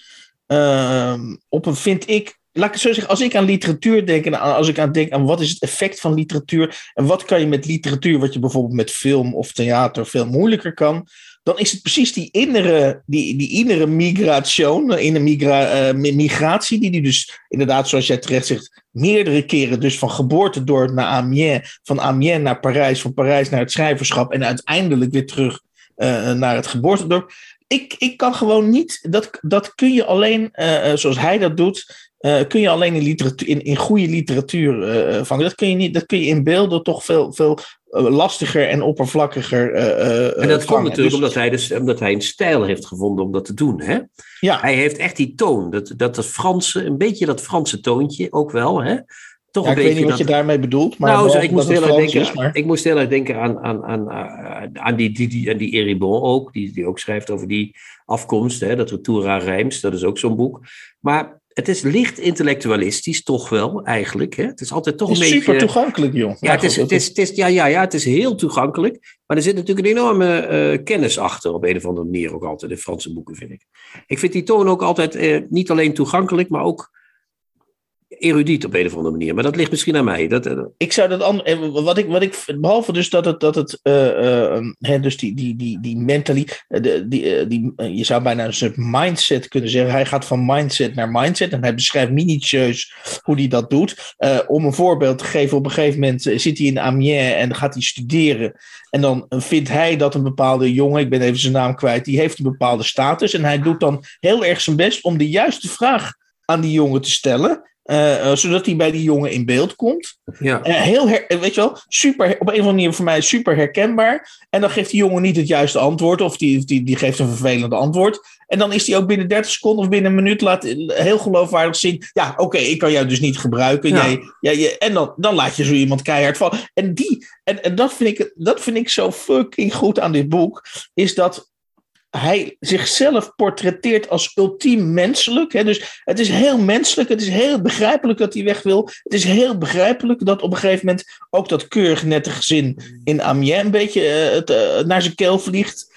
ehm, op een, vind ik. Laat ik zo zeggen, als ik aan literatuur denk en als ik aan denk aan wat is het effect van literatuur en wat kan je met literatuur, wat je bijvoorbeeld met film of theater veel moeilijker kan, dan is het precies die innere, die, die innere migration, eh, mi- migratie, die die dus inderdaad, zoals jij terecht zegt, meerdere keren, dus van geboortedorp naar Amiens, van Amiens naar Parijs, van Parijs naar het schrijverschap en uiteindelijk weer terug eh, naar het geboortedorp. Ik, ik kan gewoon niet, dat, dat kun je alleen, eh, eh, zoals hij dat doet, eh, kun je alleen in, literatuur, in, in goede literatuur eh, vangen. Dat kun, je niet, dat kun je in beelden toch veel, veel lastiger en oppervlakkiger eh, En dat komt natuurlijk Dus- omdat, hij dus, omdat hij een stijl heeft gevonden om dat te doen. Hè? Ja, Hij heeft echt die toon, dat, dat, dat Franse, een beetje dat Franse toontje ook wel. Hè? Toch ja, een ik weet niet wat dat, je daarmee bedoelt. Maar nou, ik, moest heel denken, is, maar- ik moest heel erg denken aan, aan, aan, aan, aan die, die, die, aan die Eribon ook, die, die ook schrijft over die afkomst, hè, dat Retour à Reims, dat is ook zo'n boek. Maar het is licht intellectualistisch, toch wel, eigenlijk. Hè? Het is altijd toch Het een is beetje... super toegankelijk, joh. Ja, het is, het, is, het, is, ja, ja, ja, het is heel toegankelijk. Maar er zit natuurlijk een enorme eh, kennis achter, op een of andere manier ook altijd, in Franse boeken, vind ik. Ik vind die toon ook altijd eh, niet alleen toegankelijk, maar ook erudiet op een of andere manier. Maar dat ligt misschien aan mij. Dat, eh, Ik zou dat anders. Wat ik, wat ik, behalve dus dat het. Dat het eh, eh, hè, dus die, die, die, die mentally. eh, de- die, eh, die, eh, je zou bijna een soort mindset kunnen zeggen. Hij gaat van mindset naar mindset. En hij beschrijft minutieus hoe hij dat doet. Eh, om een voorbeeld te geven. Op een gegeven moment eh, zit hij in Amiens. En gaat hij studeren. En dan vindt hij dat een bepaalde jongen. Ik ben even zijn naam kwijt. Die heeft een bepaalde status. En hij doet dan heel erg zijn best om de juiste vraag aan die jongen te stellen. Eh, eh, zodat hij bij die jongen in beeld komt. ja. Eh, heel her, weet je wel, super, op een of andere manier voor mij super herkenbaar. En dan geeft die jongen niet het juiste antwoord, of die, die, die geeft een vervelend antwoord. En dan is die ook binnen 30 seconden of binnen een minuut laat, heel geloofwaardig zien. Ja, oké, ik kan jou dus niet gebruiken. Ja. Jij, jij, jij- en dan, dan laat je zo iemand keihard vallen. En, die, en, en dat, vind ik, dat vind ik zo fucking goed aan dit boek, is dat hij zichzelf portretteert als ultiem menselijk. Hè? Dus het is heel menselijk, het is heel begrijpelijk dat hij weg wil. Het is heel begrijpelijk dat op een gegeven moment ook dat keurig nette gezin in Amiens een beetje eh, het, eh, naar zijn keel vliegt.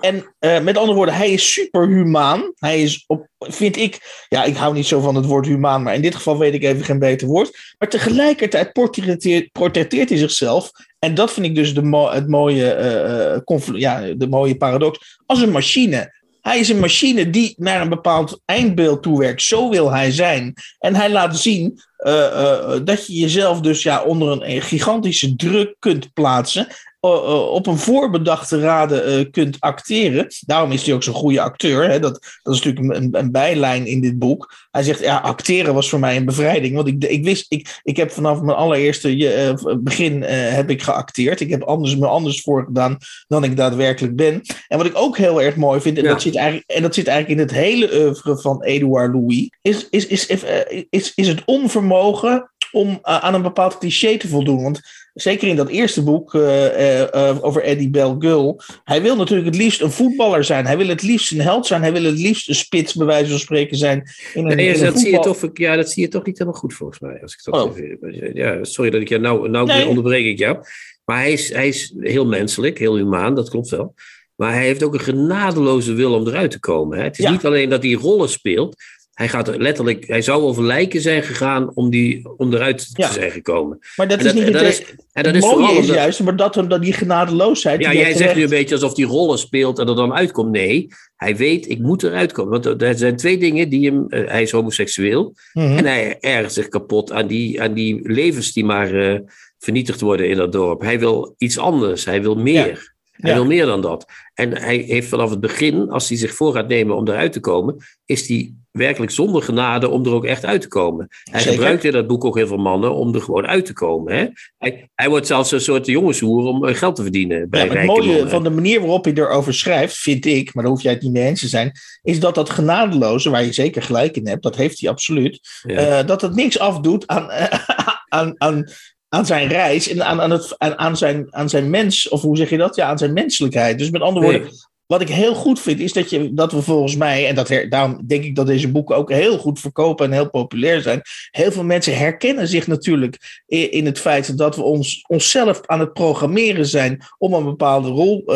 En eh, met andere woorden, hij is superhumaan. Hij is, op, vind ik, ja, ik hou niet zo van het woord humaan, maar in dit geval weet ik even geen beter woord. Maar tegelijkertijd portretteert, portretteert hij zichzelf. En dat vind ik dus de, het mooie, confl- ja, de mooie paradox. Als een machine. Hij is een machine die naar een bepaald eindbeeld toewerkt. Zo wil hij zijn. En hij laat zien eh, dat je jezelf dus ja, onder een gigantische druk kunt plaatsen. Eh, eh, op een voorbedachte raden eh, kunt acteren. Daarom is hij ook zo'n goede acteur. Hè? Dat, dat is natuurlijk een, een bijlijn in dit boek. Hij zegt, ja, acteren was voor mij een bevrijding. Want ik, ik wist, ik, ik heb vanaf mijn allereerste begin heb ik geacteerd. Ik heb anders, me anders voor gedaan dan ik daadwerkelijk ben. En wat ik ook heel erg mooi vind, en, Ja. dat, zit eigenlijk, en dat zit eigenlijk in het hele oeuvre van Edouard Louis, is, is, is, is, is, is het onvermogen om aan een bepaald cliché te voldoen. Want zeker in dat eerste boek eh, eh, eh, over Eddie Belgul, hij wil natuurlijk het liefst een voetballer zijn. Hij wil het liefst een held zijn. Hij wil het liefst een spits, bij wijze van spreken, zijn. In een, Nee, in dat, zie je voetbal- toch, ja, dat zie je toch niet helemaal goed volgens mij. Als ik het Oh. even- ja, sorry dat ik jou nou, nou Nee. onderbreek ik jou. Maar hij is, hij is heel menselijk, heel humaan, dat klopt wel. Maar hij heeft ook een genadeloze wil om eruit te komen. Hè. Het is Ja. niet alleen dat hij rollen speelt. Hij gaat er letterlijk, hij zou over lijken zijn gegaan om, die, om eruit Ja. te zijn gekomen. Maar dat En is dat, niet dat het, is, en dat het is vooral juist, maar dat, dat die genadeloosheid. ja, jij zegt nu een beetje alsof hij rollen speelt en er dan uitkomt. Nee, hij weet, ik moet eruit komen. Want er zijn twee dingen die hem... eh, hij is homoseksueel Mhm. en hij ergert zich kapot aan die, aan die levens die maar eh, vernietigd worden in dat dorp. Hij wil iets anders, hij wil meer. Hij Ja. wil meer dan dat. En hij heeft vanaf het begin, als hij zich voor gaat nemen om eruit te komen, is hij werkelijk zonder genade om er ook echt uit te komen. Hij Zeker. gebruikt in dat boek ook heel veel mannen om er gewoon uit te komen. Hè? Hij, hij wordt zelfs een soort jongenshoer om eh, geld te verdienen bij Ja, het mooie mannen. van de manier waarop hij erover schrijft, vind ik, maar daar hoef jij het niet mee eens te zijn, is dat dat genadeloze, waar je zeker gelijk in hebt, dat heeft hij absoluut, Ja. eh, dat het niks afdoet aan, aan, aan, aan zijn reis en aan, aan, het, aan, aan, zijn, aan zijn mens, of hoe zeg je dat? Ja, aan zijn menselijkheid. Dus met andere Nee. woorden, wat ik heel goed vind, is dat, je, dat we volgens mij, en dat daarom denk ik dat deze boeken ook heel goed verkopen en heel populair zijn. Heel veel mensen herkennen zich natuurlijk in, het feit dat we ons, onszelf aan het programmeren zijn om een bepaalde rol eh,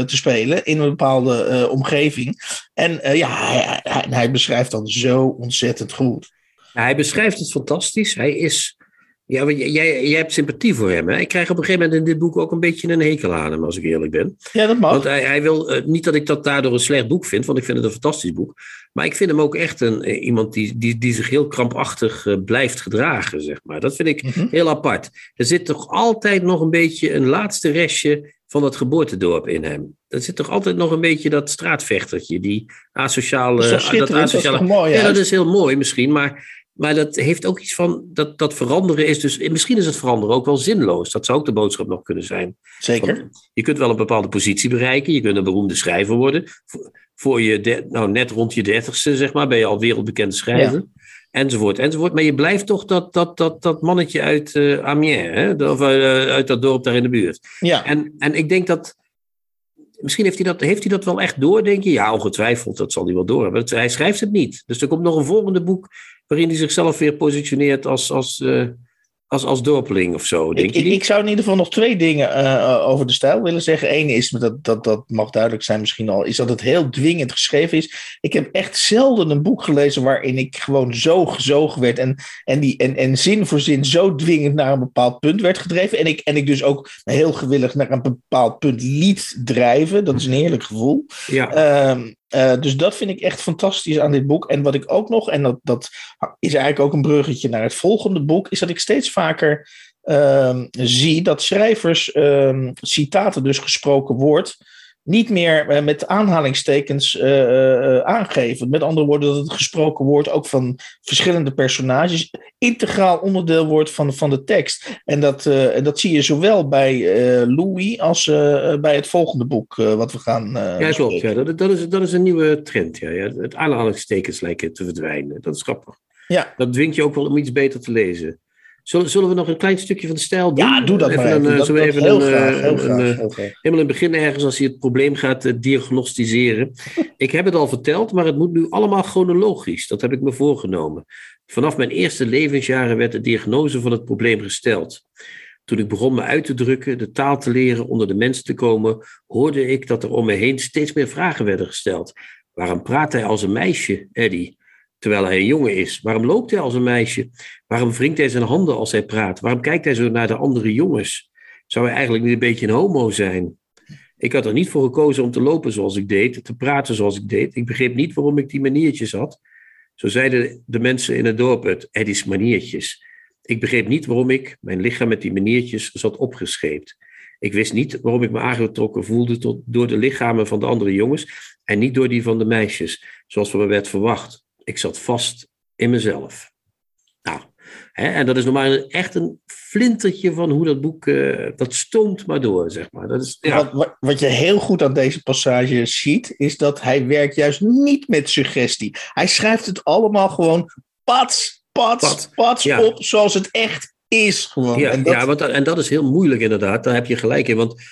te spelen in een bepaalde eh, omgeving. En eh, ja, hij, beschrijft dat zo ontzettend goed. Ja, hij beschrijft het fantastisch. Hij is. Ja, maar jij, jij hebt sympathie voor hem. Hè? Ik krijg op een gegeven moment in dit boek ook een beetje een hekel aan hem, als ik eerlijk ben. Ja, dat mag. Want hij, hij wil, eh, niet dat ik dat daardoor een slecht boek vind, want ik vind het een fantastisch boek. Maar ik vind hem ook echt een, eh, iemand die, die, die zich heel krampachtig eh, blijft gedragen, zeg maar. Dat vind ik Mhm. heel apart. Er zit toch altijd nog een beetje een laatste restje van dat geboortedorp in hem. Er zit toch altijd nog een beetje dat straatvechtertje, die asociale... Dat dat is mooi, ja, dat is heel mooi misschien, maar, maar dat heeft ook iets van... Dat, dat veranderen is dus... Misschien is het veranderen ook wel zinloos. Dat zou ook de boodschap nog kunnen zijn. Zeker. Want je kunt wel een bepaalde positie bereiken. Je kunt een beroemde schrijver worden. Voor, je, de- nou, net rond je dertigste, zeg maar, ben je al wereldbekend schrijver. Enzovoort, enzovoort. Maar je blijft toch dat, dat, dat, dat mannetje uit eh Amiens, hè? Of eh, uit dat dorp daar in de buurt. Ja. En, en ik denk dat misschien heeft hij, dat, heeft hij dat wel echt door, denk je? Ja, ongetwijfeld, dat zal hij wel door hebben. Hij schrijft het niet. Dus er komt nog een volgende boek waarin hij zichzelf weer positioneert als, als, uh, als, als dorpeling of zo, denk ik, je ik, zou in ieder geval nog twee dingen uh, over de stijl willen zeggen. Eén is, dat, dat, dat mag duidelijk zijn misschien al, is dat het heel dwingend geschreven is. Ik heb echt zelden een boek gelezen waarin ik gewoon zo gezogen werd en, en, die, en, en zin voor zin zo dwingend naar een bepaald punt werd gedreven. En ik, en ik dus ook heel gewillig naar een bepaald punt liet drijven. Dat is een heerlijk gevoel. Ja. Uh, uh, dus dat vind ik echt fantastisch aan dit boek. En wat ik ook nog, en dat, dat is eigenlijk ook een bruggetje naar het volgende boek, is dat ik steeds vaker uh, zie dat schrijvers uh, citaten, dus gesproken woord, niet meer uh, met aanhalingstekens uh, aangeven. Met andere woorden, dat het gesproken woord ook van verschillende personages integraal onderdeel wordt van, van de tekst. En dat, en dat zie je zowel bij Louis als bij het volgende boek wat we gaan. ja, klopt. Ja. Dat, dat, is, dat is een nieuwe trend. Ja. ja. Het aanhalingstekens lijken te verdwijnen. Dat is grappig. Ja. Dat dwingt je ook wel om iets beter te lezen. Zullen, zullen we nog een klein stukje van de stijl doen? Ja, doe dat even maar. Een, dat, zullen we even heel een, graag, heel een, graag, een, heel graag. helemaal in het begin ergens als hij het probleem gaat uh, diagnosticeren. ik heb het al verteld, maar het moet nu allemaal chronologisch. Dat heb ik me voorgenomen. Vanaf mijn eerste levensjaren werd de diagnose van het probleem gesteld. Toen ik begon me uit te drukken, de taal te leren, onder de mensen te komen, hoorde ik dat er om me heen steeds meer vragen werden gesteld. Waarom praat hij als een meisje, Eddie? Terwijl hij een jongen is? Waarom loopt hij als een meisje? Waarom wringt hij zijn handen als hij praat? Waarom kijkt hij zo naar de andere jongens? Zou hij eigenlijk niet een beetje een homo zijn? Ik had er niet voor gekozen om te lopen zoals ik deed, te praten zoals ik deed. Ik begreep niet waarom ik die maniertjes had. Zo zeiden de mensen in het dorp het, Eddie's maniertjes. Ik begreep niet waarom ik, mijn lichaam met die maniertjes, zat opgescheept. Ik wist niet waarom ik me aangetrokken voelde tot, door de lichamen van de andere jongens en niet door die van de meisjes, zoals van me werd verwacht ik zat vast in mezelf. Nou, hè, en dat is nog maar echt een flintertje van hoe dat boek, uh, dat stoomt maar door, zeg maar. Dat is, ja. wat, wat, wat, je heel goed aan deze passage ziet, is dat hij werkt juist niet met suggestie. Hij schrijft het allemaal gewoon pats, pats, pats, pats ja. op, zoals het echt is. Gewoon. Ja, en, dat... ja want, en dat is heel moeilijk inderdaad, daar heb je gelijk in, want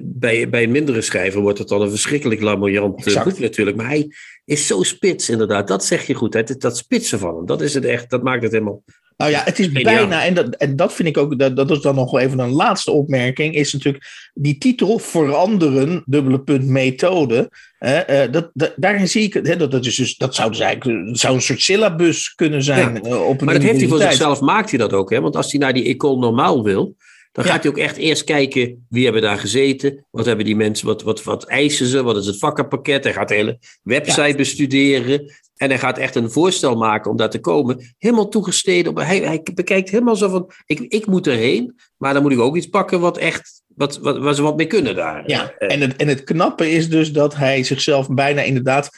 bij, bij een mindere schrijver wordt het dan een verschrikkelijk lamoyant exact. boek natuurlijk. Maar hij is zo spits inderdaad. Dat zeg je goed. Het, dat spitsen van hem. Dat is het echt. Dat maakt het helemaal... Nou ja, het is bijna, en dat, en dat vind ik ook, dat, dat is dan nog wel even een laatste opmerking, is natuurlijk die titel veranderen, dubbele punt methode. Uh, uh, dat, dat, daarin zie ik, hè, dat, dat, is dus, dat zou dus eigenlijk dat zou een soort syllabus kunnen zijn. Ja. Uh, op een maar dat heeft hij voor zichzelf, maakt hij dat ook. Hè? Want als hij naar die Ecole Normaal wil, dan ja. gaat hij ook echt eerst kijken wie hebben daar gezeten. Wat hebben die mensen, wat, wat, wat eisen ze? Wat is het vakkenpakket? Hij gaat de hele website ja. bestuderen. En hij gaat echt een voorstel maken om daar te komen. Helemaal toegesteden. Op, hij, hij bekijkt helemaal zo van, ik, ik moet erheen. Maar dan moet ik ook iets pakken wat echt, wat, wat, waar ze wat mee kunnen daar. Ja, en het, en het knappe is dus dat hij zichzelf bijna inderdaad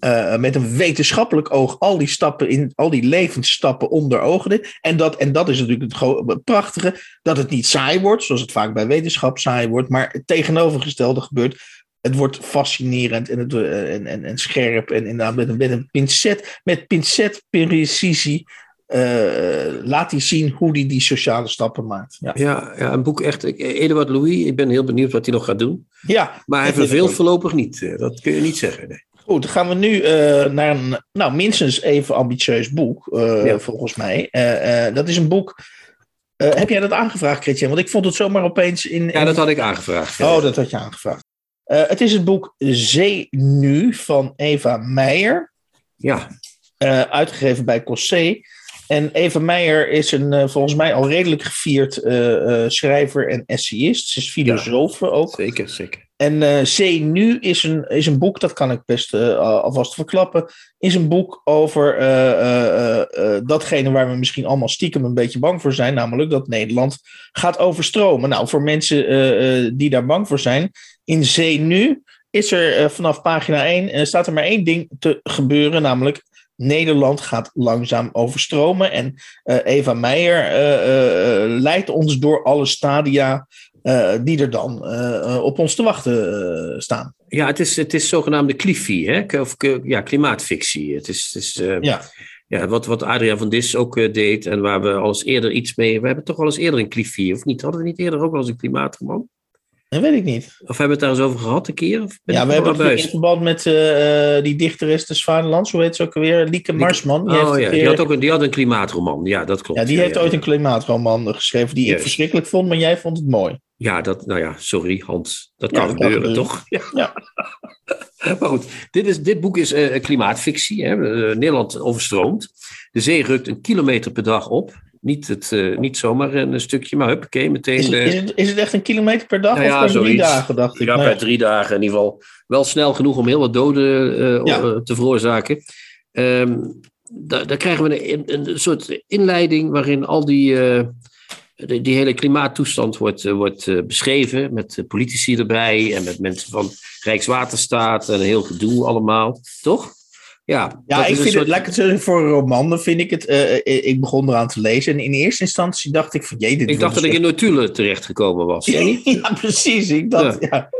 uh, met een wetenschappelijk oog al die stappen in, al die levensstappen onder ogen. En dat, en dat is natuurlijk het prachtige, dat het niet saai wordt, zoals het vaak bij wetenschap saai wordt, maar het tegenovergestelde gebeurt. Het wordt fascinerend en, het, en, en, en scherp en inderdaad met een, met een pincet, met pincetprecisie uh, laat hij zien hoe hij die sociale stappen maakt. Ja, ja, ja een boek echt. Eduard Louis, ik ben heel benieuwd wat hij nog gaat doen. Ja, maar hij verveelt voorlopig niet. Dat kun je niet zeggen. Nee. Goed, dan gaan we nu uh, naar een nou, minstens even ambitieus boek, uh, ja. volgens mij. Uh, dat is een boek. heb jij dat aangevraagd, Christian? Want ik vond het zomaar opeens in. in... Ja, dat had ik aangevraagd. Ja. Oh, dat had je aangevraagd. het is het boek Zee Nu van Eva Meijer. Ja. uitgegeven bij Cossé. En Eva Meijer is een volgens mij al redelijk gevierd schrijver en essayist. Ze is filosoof ja, ook. Zeker, zeker. En uh, C nu is een, is een boek, dat kan ik best uh, alvast verklappen, is een boek over uh, datgene waar we misschien allemaal stiekem een beetje bang voor zijn, namelijk dat Nederland gaat overstromen. Nou, voor mensen die daar bang voor zijn, in C nu is er vanaf pagina 1, staat er maar één ding te gebeuren, namelijk Nederland gaat langzaam overstromen. En Eva Meijer leidt ons door alle stadia uh, die er dan uh, op ons te wachten uh, staan. Ja, het is, het is zogenaamde clifie, hè? Of, ja, klimaatfictie. Het is, het is ja. Ja, wat, wat Adriaan van Dis ook deed en waar we al eens eerder iets mee... We hebben toch al eens eerder een clifie, of niet? Hadden we niet eerder ook wel eens een klimaatroman? Dat weet ik niet. Of hebben we het daar eens over gehad een keer? Of Ja, we hebben het in verband met eh, eh, die dichteres des Vaderlands, hoe heet ze ook alweer? Lieke Marsman. Die, heeft Oh een ja, die had ook een, die had een klimaatroman. Ja, dat klopt. ja, die Ja, heeft ja, ooit een klimaatroman geschreven die ik verschrikkelijk vond, maar jij vond het mooi. Ja, dat, nou ja, sorry Hans. Dat kan gebeuren, toch? Ja. Ja. maar goed, dit, is, dit boek is eh, klimaatfictie. Hè? Eh, Nederland overstroomt. De zee rukt een kilometer per dag op. Niet, het, eh, niet zomaar een stukje, maar huppakee, meteen... Is het, eh, is, het, is het echt een kilometer per dag Nou ja, of per drie dagen, dacht ik? Ja, per drie dagen in ieder geval. Wel snel genoeg om heel wat doden eh, eh, te veroorzaken. Ehm daar, daar krijgen we een, een, een soort inleiding waarin al die, die, hele klimaattoestand wordt, eh, wordt eh, beschreven. Met eh, politici erbij en met mensen van Rijkswaterstaat en heel gedoe allemaal. Toch? Ja, Ja, dat ik vind het, soort- laat ik het zeggen, voor een roman, dan vind ik het, ik begon eraan te lezen en in eerste instantie dacht ik van, jee, dit Ik dacht dat een ik in notulen terechtgekomen was. Ja, precies. Ik dacht, ja.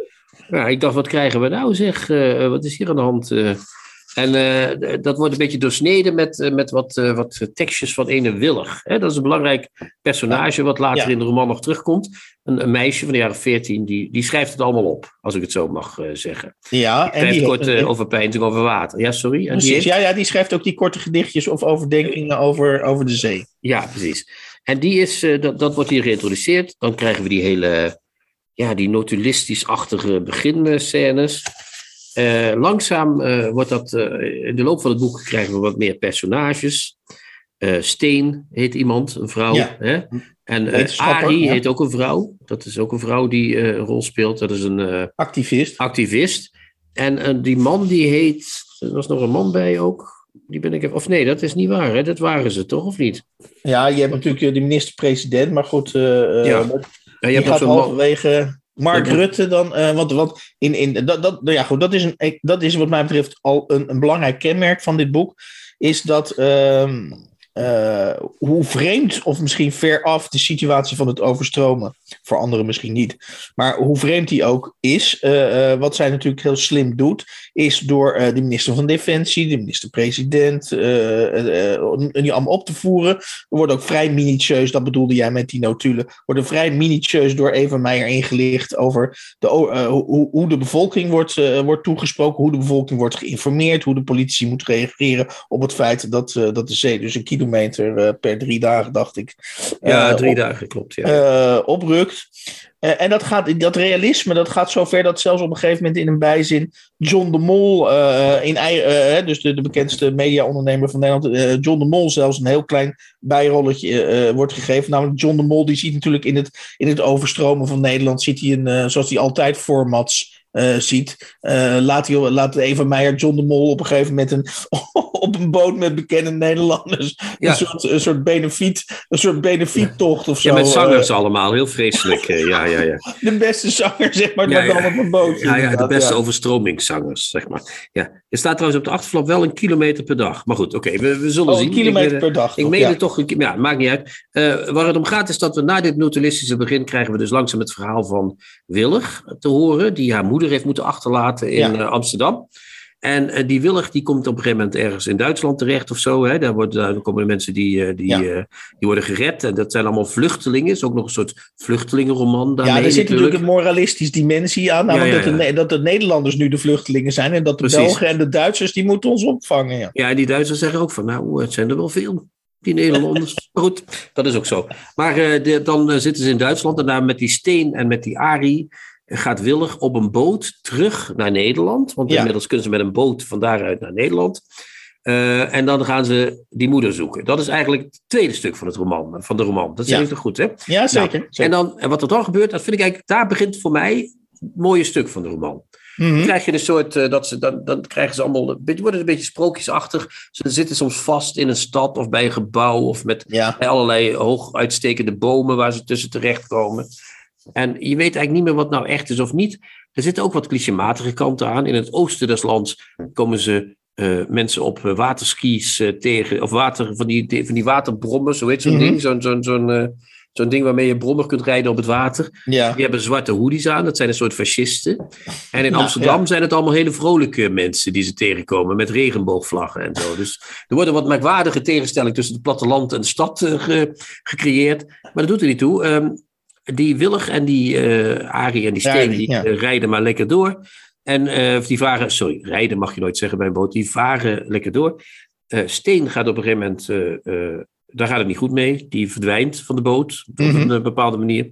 Ja, ik dacht, wat krijgen we nou zeg? Wat is hier aan de hand? En eh, dat wordt een beetje doorsneden met, eh, met wat, eh, wat tekstjes van ene Willig. Hè? Dat is een belangrijk personage wat later Ja. in de roman nog terugkomt. Een, een meisje van de jaren 14, die, die schrijft het allemaal op, als ik het zo mag zeggen. ja Die en die kort heeft- eh, over peinting over water. Ja, sorry. En die Precies, heeft- ja, ja, die schrijft ook die korte gedichtjes of overdenkingen over, over de zee. Ja, precies. En die is, dat, dat wordt hier geïntroduceerd. Dan krijgen we die hele, ja, die notulistisch-achtige beginscènes. Eh, langzaam eh, wordt dat, eh, in de loop van het boek krijgen we wat meer personages. Steen heet iemand, een vrouw. Ja. Hè? En Wetenschapper, Arie ja. heet ook een vrouw. Dat is ook een vrouw die een rol speelt. Dat is een Activist. activist. En die man die heet, er was nog een man bij ook. Die ben ik even, of nee, dat is niet waar. Hè? Dat waren ze toch, of niet? Ja, je hebt natuurlijk de minister-president, maar goed, Ja. je hebt gaat halverwege Mark Ja. Rutte dan, eh, want, want in, in, dat, dat, nou ja, goed, dat, is een, dat is wat mij betreft al een, een belangrijk kenmerk van dit boek, is dat ehm, eh, hoe vreemd of misschien ver af de situatie van het overstromen, voor anderen misschien niet, maar hoe vreemd die ook is, eh, eh, wat zij natuurlijk heel slim doet, is door de minister van Defensie, de minister-president, die allemaal op te voeren. Er wordt ook vrij minutieus, dat bedoelde jij met die notulen, worden vrij minutieus door Eva Meijer ingelicht over de, hoe, hoe de bevolking wordt, wordt toegesproken, hoe de bevolking wordt geïnformeerd, hoe de politie moet reageren op het feit dat, dat de zee dus een kilometer eh, per drie dagen, dacht ik, Ja, eh, drie op- dagen, klopt. Ja. eh, oprukt. En dat, gaat, dat realisme, dat gaat zover dat zelfs op een gegeven moment in een bijzin John de Mol, in, dus de, de bekendste mediaondernemer van Nederland, John de Mol zelfs een heel klein bijrolletje wordt gegeven. Namelijk John de Mol, die ziet natuurlijk in het, in het overstromen van Nederland, ziet hij een, zoals hij altijd formats eh, ziet. Eh, laat, hij, laat Eva Meijer John de Mol op een gegeven moment een, op een boot met bekende Nederlanders. Ja. Een, soort, een soort benefiet, een soort benefiettocht of zo. ja, met eh, zangers allemaal, heel vreselijk. ja, ja, ja. de beste zanger, zeg maar, Ja, ja. dan op een boot. Ja, ja, de beste overstromingszangers, zeg maar. Ja. Er staat trouwens op de achterflap wel een kilometer per dag. Maar goed, oké, we, we zullen Oh, zien. een kilometer ik, per dag. Ik meen het toch, een ja, maakt niet uit. Waar het om gaat is dat we na dit notulistische begin krijgen we dus langzaam het verhaal van Willig te horen, die haar moeder heeft moeten achterlaten in Ja. eh, Amsterdam. En eh, die Willig die komt op een gegeven moment ergens in Duitsland terecht of zo. Hè. Daar, wordt, daar komen de mensen die, eh, die, Ja. die worden gered. En dat zijn allemaal vluchtelingen. is ook nog een soort vluchtelingenroman daarmee Ja, er zit natuurlijk een moralistisch dimensie aan. Namelijk Ja, ja, Dat, de, dat de Nederlanders nu de vluchtelingen zijn. En dat de Precies. Belgen en de Duitsers die moeten ons opvangen. Ja. Ja, en die Duitsers zeggen ook van, nou, het zijn er wel veel, die Nederlanders. Goed, dat is ook zo. Maar de- dan zitten ze in Duitsland en daar met die Steen en met die Arie gaat Willig op een boot terug naar Nederland. Want Ja. inmiddels kunnen ze met een boot van daaruit naar Nederland. Eh, en dan gaan ze die moeder zoeken. Dat is eigenlijk het tweede stuk van, het roman, van de roman. Dat zeg Ja. ik toch goed, hè? Ja, zeker. Nou, zeker. en, dan, en wat er dan gebeurt, dat vind ik eigenlijk, daar begint voor mij het mooie stuk van de roman. Mhm. Dan krijg je een soort, eh, dat ze, dan, dan krijgen ze allemaal, een beetje, worden een beetje sprookjesachtig. Ze zitten soms vast in een stad of bij een gebouw of met Ja. allerlei hoog uitstekende bomen waar ze tussen terechtkomen. En je weet eigenlijk niet meer wat nou echt is of niet. Er zitten ook wat clichématige kanten aan. In het oosten des lands komen ze eh, mensen op eh, waterskis eh, tegen, of water, van, die, van die waterbrommen, zo heet zo'n Mhm. ding. Zo'n zo'n zo'n zo'n ding waarmee je brommer kunt rijden op het water. Ja. Die hebben zwarte hoodies aan, dat zijn een soort fascisten. En in Ja, Amsterdam ja. zijn het allemaal hele vrolijke mensen die ze tegenkomen met regenboogvlaggen en zo. Dus er wordt een wat merkwaardige tegenstelling tussen het platteland en de stad ge- gecreëerd. Maar dat doet er niet toe. Ehm, die Willig en die uh, Arie en die Steen, die ja. eh, rijden maar lekker door. En eh, of die varen, sorry, rijden mag je nooit zeggen bij een boot, die varen lekker door. Steen gaat op een gegeven moment, daar gaat het niet goed mee. Die verdwijnt van de boot op Mhm. een eh, bepaalde manier.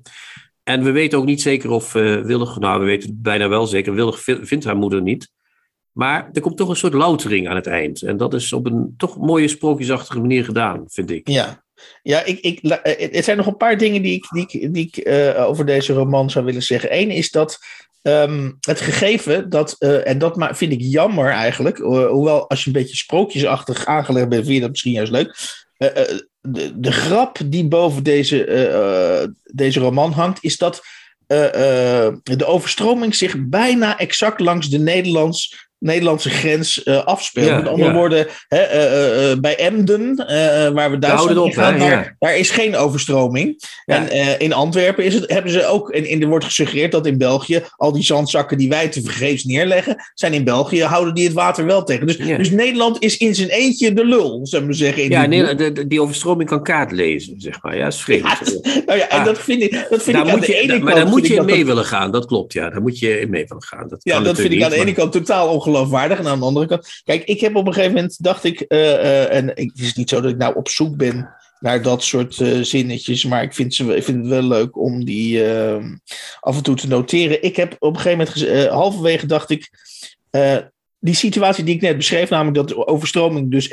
En we weten ook niet zeker of Willig, nou we weten bijna wel zeker, Willig vi- vindt haar moeder niet. Maar er komt toch een soort loutering aan het eind. En dat is op een toch mooie sprookjesachtige manier gedaan, vind ik. Ja, ja ik, ik, la- eh, er zijn nog een paar dingen die ik, die ik, die eh, over deze roman zou willen zeggen. Eén is dat ehm, het gegeven dat, eh, en dat vind ik jammer eigenlijk, ho- hoewel als je een beetje sprookjesachtig aangelegd bent, vind je dat misschien juist leuk. Eh, eh, de, de grap die boven deze, eh, eh, deze roman hangt, is dat eh, eh, de overstroming zich bijna exact langs de Nederlands, Nederlandse grens eh, afspeelt. Ja, Met andere ja. woorden, hè, eh, eh, bij Emden, waar we Duitsland op, gaan, daar, ja. daar is geen overstroming. En in Antwerpen is het, hebben ze ook, en, er wordt gesuggereerd dat in België al die zandzakken die wij te vergeefs neerleggen, zijn in België, houden die het water wel tegen. Dus, dus Nederland is in zijn eentje de lul, zullen we zeggen. In Ja, dit nee, boek. de, de- die overstroming kan kaart lezen, zeg maar. Ja, is vreemd. Nou ja, en Ah. dat vind ik, dat vind Daar ik aan moet de je, ene kant. maar daar moet je in dat mee dat- willen gaan. Dat klopt, ja. Daar moet je in mee willen gaan. Dat Ja, kan dat vind ik aan de ene kant totaal ongeloofwaardig. En aan de andere kant. Kijk, ik heb op een gegeven moment dacht ik. eh, eh, en ik, het is niet zo dat ik nou op zoek ben naar dat soort eh, zinnetjes. Maar ik vind, ze, ik vind het wel leuk om die eh, af en toe te noteren. Ik heb op een gegeven moment. halverwege dacht ik. die situatie die ik net beschreef, namelijk dat de overstroming dus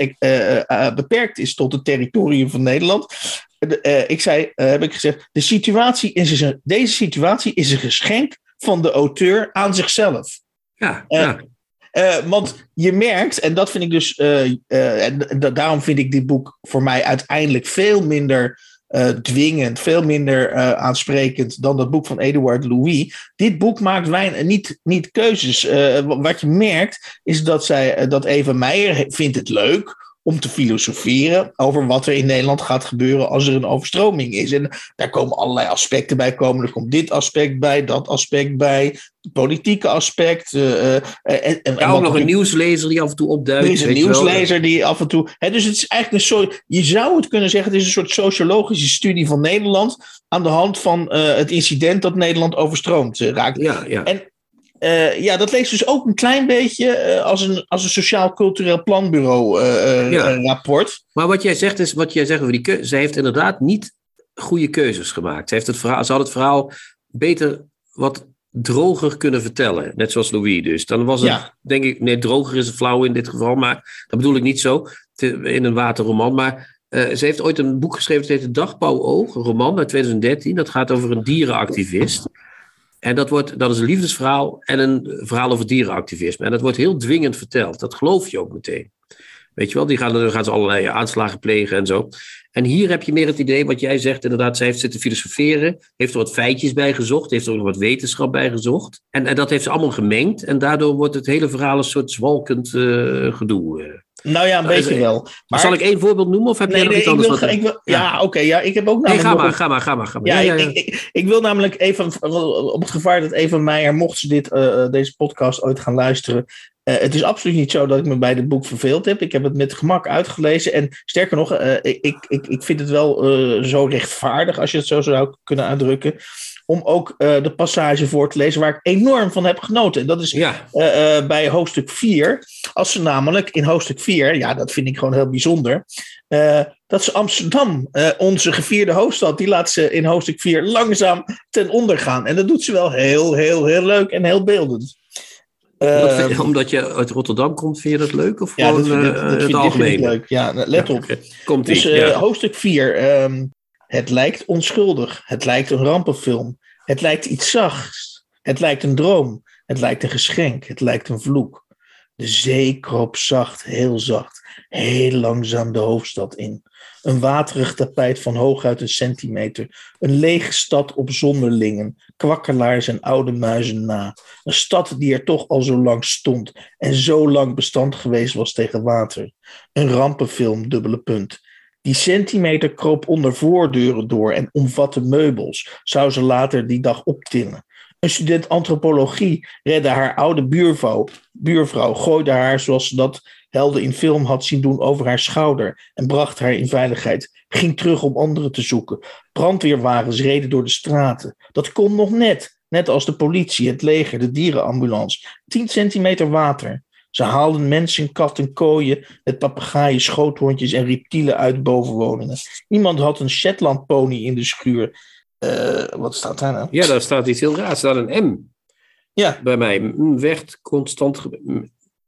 beperkt is tot het territorium van Nederland. De- ik zei, heb ik gezegd, de situatie is een, deze situatie is een geschenk van de auteur aan zichzelf. Ja, ja. Eh, want je merkt, en dat vind ik dus, eh, eh, en da- daarom vind ik dit boek voor mij uiteindelijk veel minder dwingend, veel minder aansprekend dan dat boek van Eduard Louis. Dit boek maakt weinig, niet, niet keuzes. Wa- wat je merkt, is dat, zij, dat Eva Meijer vindt het leuk om te filosoferen over wat er in Nederland gaat gebeuren als er een overstroming is. En daar komen allerlei aspecten bij komen. Er komt dit aspect bij, dat aspect bij, het politieke aspect. eh, en, en, en Ja, ook nog een nieuwslezer die af en toe opduikt. er is een nieuwslezer die af en toe. Hè, dus het is eigenlijk een soort. Je zou het kunnen zeggen, het is een soort sociologische studie van Nederland. aan de hand van het incident dat Nederland overstroomd eh, raakt. Ja, ja. En- Eh, ja, dat leest dus ook een klein beetje eh, als een, als een sociaal-cultureel planbureau eh, Ja. rapport. Maar wat jij zegt is, wat jij zegt over die keuze, zij heeft inderdaad niet goede keuzes gemaakt. Ze, heeft het verhaal, ze had het verhaal beter wat droger kunnen vertellen. Net zoals Louis dus. Dan was het, Ja. denk ik, nee, droger is het flauw in dit geval, maar dat bedoel ik niet zo, in een waterroman. Maar ze heeft ooit een boek geschreven, het heet De Dagpauwoog, een roman uit 2013. Dat gaat over een dierenactivist. En dat, wordt, dat is een liefdesverhaal en een verhaal over dierenactivisme. En dat wordt heel dwingend verteld. Dat geloof je ook meteen. Weet je wel, die gaan, dan gaan ze allerlei aanslagen plegen en zo. En hier heb je meer het idee, wat jij zegt, inderdaad, zij heeft zitten filosoferen, heeft er wat feitjes bij gezocht, heeft er ook nog wat wetenschap bij gezocht. En, en dat heeft ze allemaal gemengd en daardoor wordt het hele verhaal een soort zwalkend eh, gedoe. Eh. Nou ja, een Nou, beetje is- wel. Maar, Zal ik één voorbeeld noemen of heb jij nee, nog nee, iets anders? wil, wat- ik wil, ja, oké. ja, ik heb ook nee, namelijk ga nog maar, een- ga maar, ga maar. Ga maar. Ja, Ja, ja, Ik, ik, ik wil namelijk even, op het gevaar dat Eva Meijer, mocht ze dit, eh, eh, deze podcast ooit gaan luisteren. eh, het is absoluut niet zo dat ik me bij dit boek verveeld heb. Ik heb het met gemak uitgelezen. En sterker nog, eh, ik, ik, ik, vind het wel eh, zo rechtvaardig, als je het zo zou kunnen uitdrukken. Om ook eh, de passage voor te lezen waar ik enorm van heb genoten. En dat is ja, eh, eh, bij hoofdstuk 4. Als ze namelijk in hoofdstuk 4, ja, dat vind ik gewoon heel bijzonder. dat ze Amsterdam, onze gevierde hoofdstad, die laat ze in hoofdstuk 4 langzaam ten onder gaan. En dat doet ze wel heel, heel, heel leuk en heel beeldend. Omdat je uit Rotterdam komt, vind je dat leuk? Of ja, gewoon dat vind, dat het vind ik algemeen? leuk. Ja, let op. Komt Dus ja. hoofdstuk 4. ehm, het lijkt onschuldig. Het lijkt een rampenfilm. Het lijkt iets zachts. Het lijkt een droom. Het lijkt een geschenk. Het lijkt een vloek. De zee kroop zacht, heel zacht, heel langzaam de hoofdstad in. Een waterig tapijt van hooguit een centimeter. Een lege stad op zonderlingen, kwakkelaars en oude muizen na. Een stad die er toch al zo lang stond en zo lang bestand geweest was tegen water. Een rampenfilm, dubbele punt. Die centimeter kroop onder voordeuren door en omvatte meubels. Zou ze later die dag optillen. Een student antropologie redde haar oude buurvrouw, buurvrouw, gooide haar, zoals ze dat helden in film had zien doen, over haar schouder en bracht haar in veiligheid. Ging terug om anderen te zoeken. Brandweerwagens reden door de straten. Dat kon nog net, net als de politie, het leger, de dierenambulance. 10 centimeter water. Ze haalden mensen, katten, kooien, met papegaaien, schoothondjes en reptielen uit bovenwoningen. Iemand had een Shetland pony in de schuur. Uh, wat staat daar nou? Ja, daar staat iets heel raars. Er staat een M. Ja. Bij mij M werd constant, M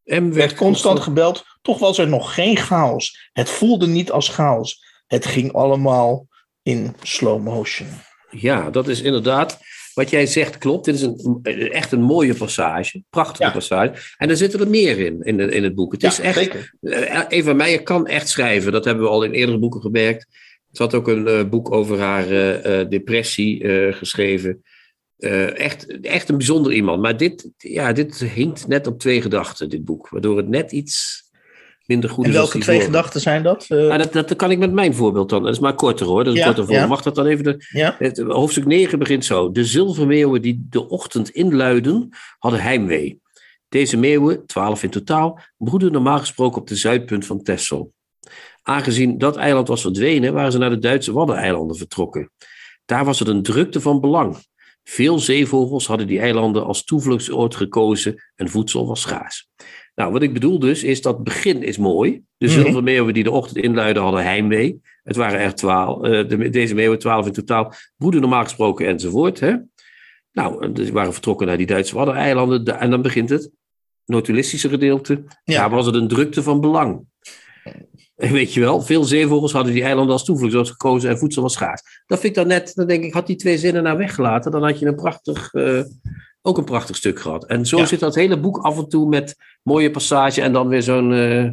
werd werd constant gebeld. Toch was er nog geen chaos. Het voelde niet als chaos. Het ging allemaal in slow motion. Ja, dat is inderdaad. Wat jij zegt klopt. Dit is een, echt een mooie passage. Prachtige Ja. passage. En er zitten er meer in, in, in het boek. Het is echt. zeker. Eh, Eva Meijer kan echt schrijven. Dat hebben we al in eerdere boeken gemerkt. Ze had ook een eh, boek over haar eh, depressie geschreven. Echt, echt een bijzonder iemand. Maar dit, ja, dit hinkt net op twee gedachten, dit boek. Waardoor het net iets minder goed En is. welke twee gedachten zijn dat? Eh, Ah, dat, dat kan ik met mijn voorbeeld dan. Dat is maar korter hoor. Dat is Ja, korter ja. Mag dat dan even? De, ja? het, hoofdstuk 9 begint zo. De zilvermeeuwen die de ochtend inluiden, hadden heimwee. Deze meeuwen, twaalf in totaal, broeden normaal gesproken op de zuidpunt van Texel. Aangezien dat eiland was verdwenen, waren ze naar de Duitse Waddeneilanden vertrokken. Daar was het een drukte van belang. Veel zeevogels hadden die eilanden als toevluchtsoord gekozen en voedsel was schaars. Nou, wat ik bedoel dus, is dat begin is mooi. De Mhm. zilvermeeuwen die de ochtend inluiden hadden heimwee. Het waren er twaalf, eh, de, deze meeuwen, twaalf in totaal, broeden normaal gesproken enzovoort. Hè? Nou, ze waren vertrokken naar die Duitse Waddeneilanden. En dan begint het notulistische gedeelte. Ja. Daar was het een drukte van belang. En weet je wel, veel zeevogels hadden die eilanden als toevluchtsoord gekozen en voedsel was schaars. Dat vind ik dan net, dan denk ik, had die twee zinnen nou weggelaten, dan had je een prachtig, eh, ook een prachtig stuk gehad. En zo Ja. zit dat hele boek af en toe met mooie passage en dan weer zo'n eh,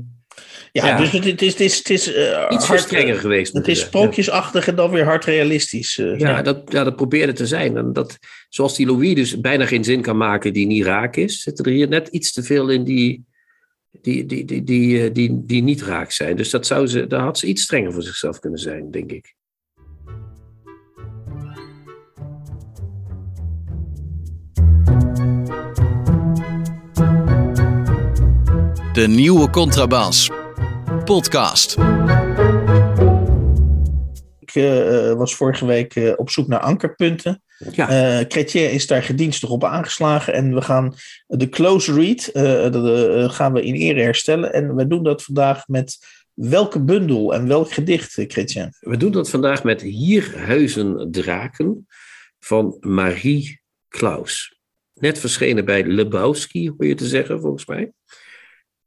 Ja, Ja. dus het, is, het is, het is eh, iets hard- strenger geweest. Het is sprookjesachtig en dan weer hard realistisch. eh. Ja, dat, ja, dat probeerde te zijn. En dat, zoals die Louis dus bijna geen zin kan maken die niet raak is, zitten er hier net iets te veel in die, die, die, die, die, die, die niet raak zijn. Dus dat zou ze, daar had ze iets strenger voor zichzelf kunnen zijn, denk ik. De nieuwe contrabas. Podcast. Ik eh, eh, was vorige week eh, op zoek naar ankerpunten. Ja, Eh Chrétien is daar gedienstig op aangeslagen. En we gaan de close read eh, dat, eh, gaan we in ere herstellen. En we doen dat vandaag met welke bundel en welk gedicht, Chrétien? we doen dat vandaag met Hierhuizen Draken van Marie Klaus. Net verschenen bij Lebowski, hoor je te zeggen, volgens mij.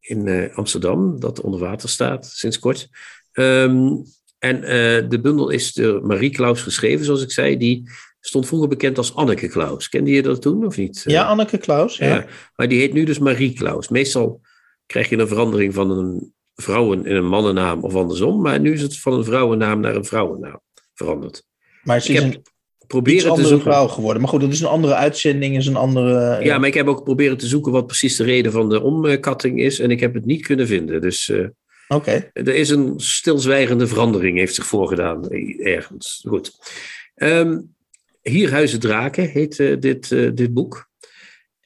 In eh, Amsterdam, dat onder water staat sinds kort. Ehm, en eh, de bundel is door Marie Klaus geschreven, zoals ik zei. Die stond vroeger bekend als Anneke Klaus. Kende je dat toen of niet? Ja, Anneke Klaus. Ja. Ja, maar die heet nu dus Marie Klaus. Meestal krijg je een verandering van een vrouwen in een mannennaam of andersom. Maar nu is het van een vrouwennaam naar een vrouwennaam veranderd. Maar ze Ik is heb een Proberen te andere zoeken. vrouw geworden. Maar goed, dat is een andere uitzending, is een andere... Ja, maar ik heb ook proberen te zoeken wat precies de reden van de omkatting is. En ik heb het niet kunnen vinden. Dus Oké. er is een stilzwijgende verandering, heeft zich voorgedaan eh, ergens. Goed. Ehm Hierhuizen Draken heet eh, dit, dit boek.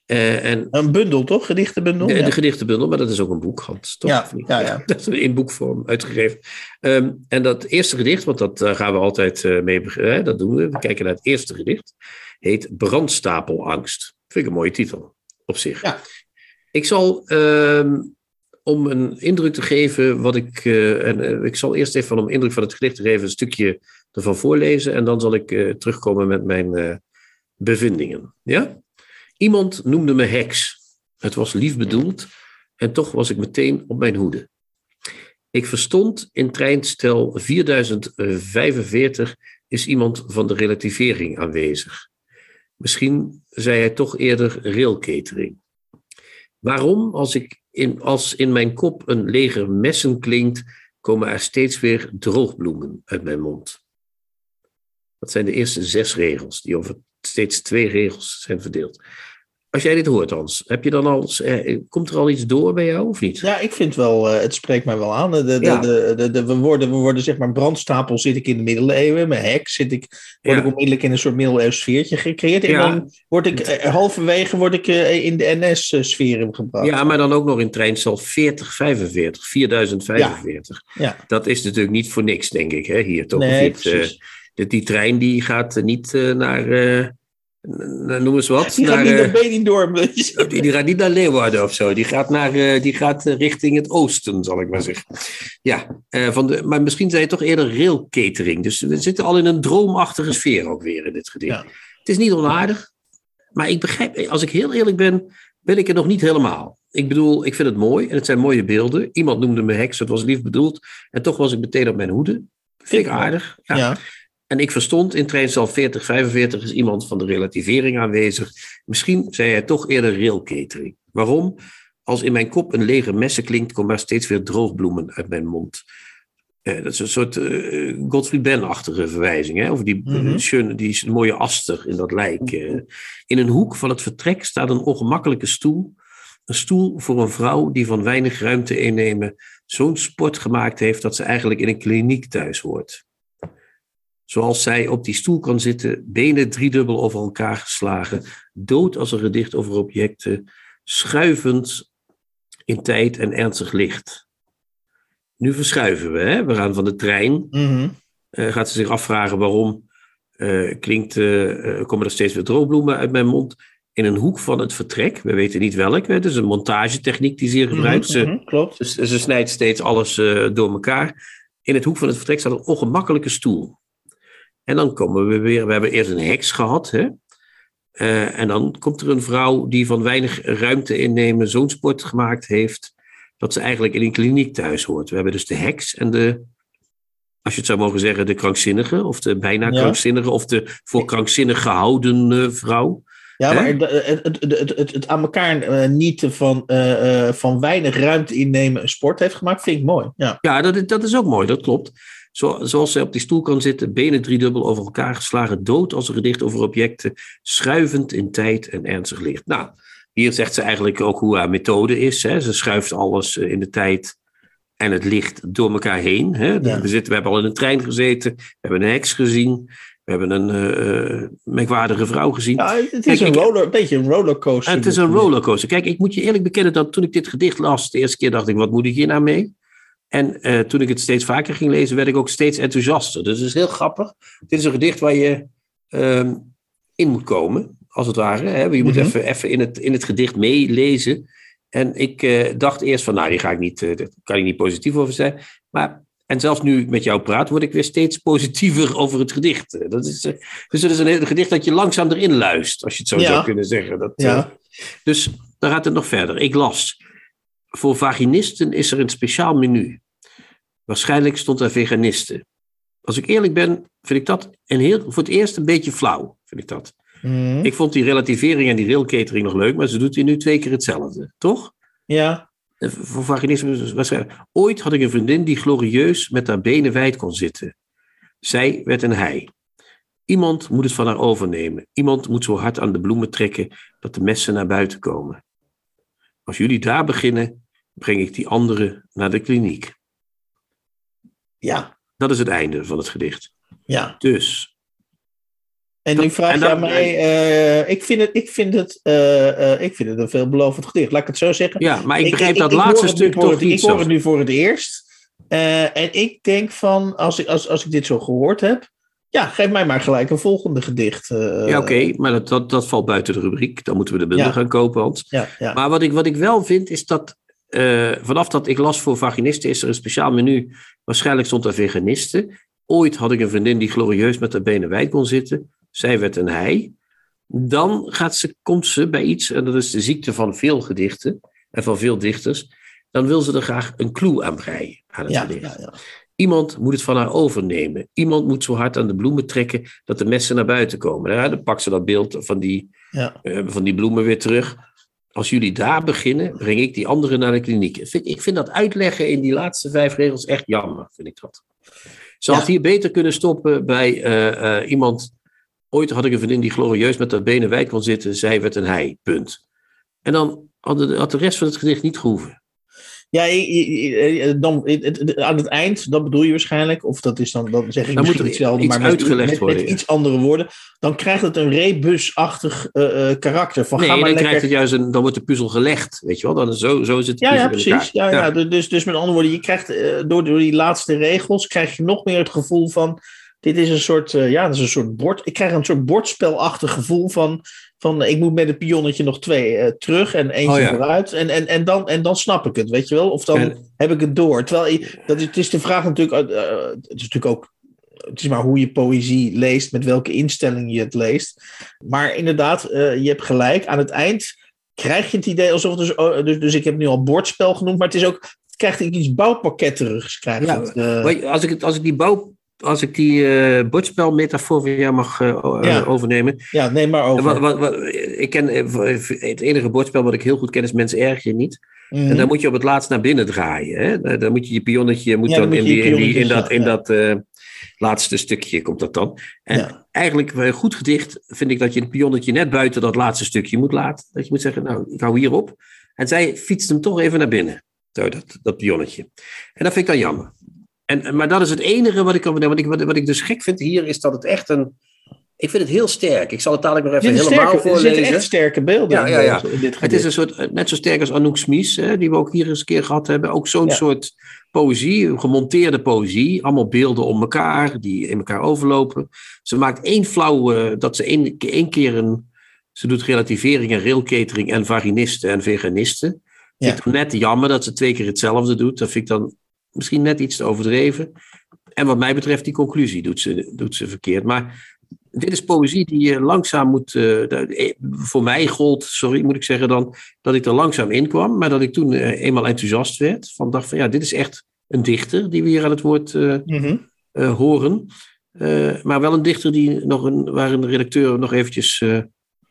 Eh, en Een bundel, toch? Gedichtenbundel? de, ja. de gedichtenbundel, maar dat is ook een boek, Hans, toch? Ja, ja, ja. Dat is in boekvorm uitgegeven. Ehm, en dat eerste gedicht, want dat daar gaan we altijd eh, mee beginnen, dat doen we. We kijken naar het eerste gedicht. Heet Brandstapelangst. Vind ik een mooie titel, op zich. Ja. Ik zal, ehm, om een indruk te geven wat ik... eh, en, eh, ik zal eerst even om indruk van het gedicht te geven... een stukje ervan voorlezen. En dan zal ik eh, terugkomen met mijn eh, bevindingen. Ja? Iemand noemde me heks. Het was lief bedoeld en toch was ik meteen op mijn hoede. Ik verstond in treinstel 4045 is iemand van de relativering aanwezig. Misschien zei hij toch eerder railcatering. Waarom, als, ik in, als in mijn kop een leger messen klinkt, komen er steeds weer droogbloemen uit mijn mond? Dat zijn de eerste zes regels, die over steeds twee regels zijn verdeeld. Als jij dit hoort, Hans, heb je dan al, eh, komt er al iets door bij jou of niet? Ja, ik vind wel, uh, het spreekt mij wel aan. De, de, Ja. de, we, worden, we worden zeg maar brandstapel zit ik in de middeleeuwen. Mijn hek zit ik, word Ja. ik onmiddellijk in een soort middeleeuws sfeertje gecreëerd. En Ja. dan word ik, eh, halverwege word ik eh, in de NS-sfeer gebracht. Ja, maar dan ook nog in treinstal 4045, 4045. Ja. Dat is natuurlijk niet voor niks, denk ik, hè, hier toch? Nee, niet? precies. Eh, die, trein die gaat eh, niet eh, naar, eh, noem eens wat. Die gaat naar, niet eh, naar Benidorm. die, gaat niet naar Leeuwarden of zo. Die gaat, naar, eh, die gaat eh, richting het oosten, zal ik maar zeggen. Ja, van de, maar misschien zei je toch eerder rail catering. Dus we zitten al in een droomachtige sfeer ook weer in dit gedicht. Ja. Het is niet onaardig, maar ik begrijp, als ik heel eerlijk ben, ben ik het nog niet helemaal. Ik bedoel, ik vind het mooi en het zijn mooie beelden. Iemand noemde me heks, het was lief bedoeld. En toch was ik meteen op mijn hoede. Vind ik aardig. Ja. Ja. En ik verstond in treinstal 4045 is iemand van de relativering aanwezig. Misschien zei hij toch eerder railcatering. Waarom? Als in mijn kop een lege messen klinkt, komen er steeds weer droogbloemen uit mijn mond. Eh, dat is een soort eh Godfried Ben-achtige verwijzing. Hè? Over die, Mhm. schöne, die mooie aster in dat lijk. eh. In een hoek van het vertrek staat een ongemakkelijke stoel. Een stoel voor een vrouw die van weinig ruimte innemen zo'n sport gemaakt heeft dat ze eigenlijk in een kliniek thuis hoort. Zoals zij op die stoel kan zitten, benen driedubbel over elkaar geslagen, dood als een gedicht over objecten, schuivend in tijd en ernstig licht. Nu verschuiven we, hè? we gaan van de trein. Mhm. Eh, gaat ze zich afvragen waarom eh, klinkt, eh, komen er steeds weer droogbloemen uit mijn mond. In een hoek van het vertrek, we weten niet welk, het is een montagetechniek die ze hier gebruikt. Ze, Mhm, Klopt. dus ze snijdt steeds alles door elkaar. In het hoek van het vertrek staat een ongemakkelijke stoel. En dan komen we weer, we hebben eerst een heks gehad. Hè? Eh, en dan komt er een vrouw die van weinig ruimte innemen zo'n sport gemaakt heeft. dat ze eigenlijk in een kliniek thuis hoort. We hebben dus de heks en de, als je het zou mogen zeggen, de krankzinnige. of de bijna Ja. krankzinnige. of de voor krankzinnig gehouden eh, vrouw. Ja, maar het, het, het, het, aan elkaar eh, niet van, eh, van weinig ruimte innemen een sport heeft gemaakt, vind ik mooi. Ja. Ja, dat, dat is ook mooi, dat klopt. Zo, zoals zij op die stoel kan zitten, benen driedubbel over elkaar geslagen, dood als een gedicht over objecten, schuivend in tijd en ernstig licht. Nou, hier zegt ze eigenlijk ook hoe haar methode is. Hè. Ze schuift alles eh, in de tijd en het licht door elkaar heen. Hè. Ja. We, zitten, we hebben al in een trein gezeten, we hebben een heks gezien, we hebben een eh, merkwaardige vrouw gezien. Ja, het is Kijk, een, ik- roller, een beetje een rollercoaster. Het is een rollercoaster. Kijk, ik moet je eerlijk bekennen dat toen ik dit gedicht las, de eerste keer dacht ik, wat moet ik hier nou mee? En eh, toen ik het steeds vaker ging lezen, werd ik ook steeds enthousiaster. Dus het is heel grappig. Dit is een gedicht waar je ehm, in moet komen, als het ware. Hè? Je moet Mhm. even, even in, het, in het gedicht meelezen. En ik eh, dacht eerst van, nou, die ga ik niet, eh, daar kan ik niet positief over zijn. Maar, en zelfs nu met jou praat, word ik weer steeds positiever over het gedicht. Dat is, dus het is een, een gedicht dat je langzaam erin luistert, als je het zo Ja. zou kunnen zeggen. Dat, Ja. dus dan gaat het nog verder. Ik las. Voor vaginisten is er een speciaal menu. Waarschijnlijk stond er veganisten. Als ik eerlijk ben, vind ik dat een heel, voor het eerst een beetje flauw. Vind ik, dat. Mhm. ik vond die relativering en die railcatering nog leuk, maar ze doet hier nu twee keer hetzelfde, toch? ja. Eh, Voor vaginisten is het waarschijnlijk. Ooit had ik een vriendin die glorieus met haar benen wijd kon zitten. Zij werd een hij. Iemand moet het van haar overnemen. Iemand moet zo hard aan de bloemen trekken dat de messen naar buiten komen. Als jullie daar beginnen, breng ik die anderen naar de kliniek. Ja, Dat is het einde van het gedicht. ja. Dus, En Dat- nu vraag je aan mij, eh, ik, vind het, ik, vind het, eh, eh, ik vind het een veelbelovend gedicht. Laat ik het zo zeggen. ja, maar ik begrijp ik- dat ik laatste stuk toch het- niet Ik hoor het nu voor het eerst. En ik denk van, als ik, als, als ik dit zo gehoord heb, ja, geef mij maar gelijk een volgende gedicht. Ja, oké, maar dat, dat, dat valt buiten de rubriek. Dan moeten we de bundel Ja. gaan kopen, Hans. Ja, ja. Maar wat ik, wat ik wel vind, is dat eh, vanaf dat ik las voor vaginisten, is er een speciaal menu. Waarschijnlijk stond er veganisten. Ooit had ik een vriendin die glorieus met haar benen wijd kon zitten. Zij werd een hij. Dan gaat ze, komt ze bij iets, en dat is de ziekte van veel gedichten en van veel dichters. Dan wil ze er graag een clue aan breien aan het ja, gedicht. ja, ja. Iemand moet het van haar overnemen. Iemand moet zo hard aan de bloemen trekken dat de messen naar buiten komen. Ja, dan pakt ze dat beeld van die, eh, van die bloemen weer terug. Als jullie daar beginnen, breng ik die anderen naar de kliniek. Ik vind, ik vind dat uitleggen in die laatste vijf regels echt jammer, vind ik dat. Ze Ja. had hier beter kunnen stoppen bij eh, eh, iemand Ooit had ik een vriendin die glorieus met haar benen wijd kon zitten. Zij werd een hij, punt. En dan had de, had de rest van het gedicht niet gehoeven. Ja, dan, aan het eind, dat bedoel je waarschijnlijk, of dat is dan, dan zeg ik Dan misschien hetzelfde, iets maar met, uitgelegd met, worden, met ja. iets andere woorden. Dan krijgt het een rebusachtig eh, eh, karakter. Van, Nee, ga dan maar lekker... krijgt het juist een, dan wordt de puzzel gelegd, weet je wel. Dan zo, zo is het. Ja, ja, precies. Ja, ja. du- Dus, dus met andere woorden, je krijgt eh, door, door die laatste regels, krijg je nog meer het gevoel van, dit is een soort, eh, ja, dat is een soort bord. Ik krijg een soort bordspelachtig gevoel van, van eh, ik moet met het pionnetje nog twee eh, terug en eentje Oh, ja. vooruit. En, en, en, dan, en dan snap ik het, weet je wel? Of dan En- heb ik het door. Terwijl, dat is, het is de vraag natuurlijk, eh, het is natuurlijk ook het is maar hoe je poëzie leest, met welke instelling je het leest. Maar inderdaad, je hebt gelijk. Aan het eind krijg je het idee alsof het dus, oh, dus, dus ik heb nu al bordspel genoemd, maar het is ook, krijgt iets bouwpakketterigs. Krijgt Ja, het, als ik, als ik die bouw. Als ik die eh bordspelmetafoor van jou mag eh, eh, Ja. overnemen. ja, neem maar over. Wat, wat, wat- ik ken, het enige bordspel wat ik heel goed ken is Mensen Erg Je Niet. Mhm. En dan moet je op het laatst naar binnen draaien. Hè? Dan- moet je je pionnetje moet Ja, dan dan moet in, die, in, die, in pionnetjes, dat, in ja. dat laatste stukje komt dat dan. En eigenlijk goed gedicht vind ik dat je het pionnetje net buiten dat laatste stukje moet laten. Dat je moet zeggen, nou, ik hou hierop. En zij fietst hem toch even naar binnen. Zo, dat, dat pionnetje. En dat vind ik dan jammer. En, maar dat is het enige wat ik kan wat ik, wat, ik dus gek vind hier, is dat het echt een. Ik vind het heel sterk. Ik zal het dadelijk nog even helemaal sterke, er zitten voorlezen. echt sterke beelden Ja, in, ja, ja. deze- in dit Het is een soort, net zo sterk als Anouk Smies, hè, die we ook hier eens een keer gehad hebben. Ook zo'n soort poëzie, gemonteerde poëzie. Allemaal beelden om elkaar, die in elkaar overlopen. Ze maakt één flauw, eh, dat ze één, één keer een... Ze doet relativering en railcatering en vaginisten en veganisten. Ja. Vind ik dan net jammer dat ze twee keer hetzelfde doet. Dat vind ik dan misschien net iets te overdreven. En wat mij betreft, die conclusie doet ze, doet ze verkeerd. Maar dit is poëzie die je langzaam moet. eh, eh, voor mij gold, sorry, moet ik zeggen dan. dat ik er langzaam in kwam. Maar dat ik toen eh, eenmaal enthousiast werd. Van dacht van ja, dit is echt een dichter die we hier aan het woord Mhm. horen. Maar wel een dichter die nog een, waar een redacteur nog eventjes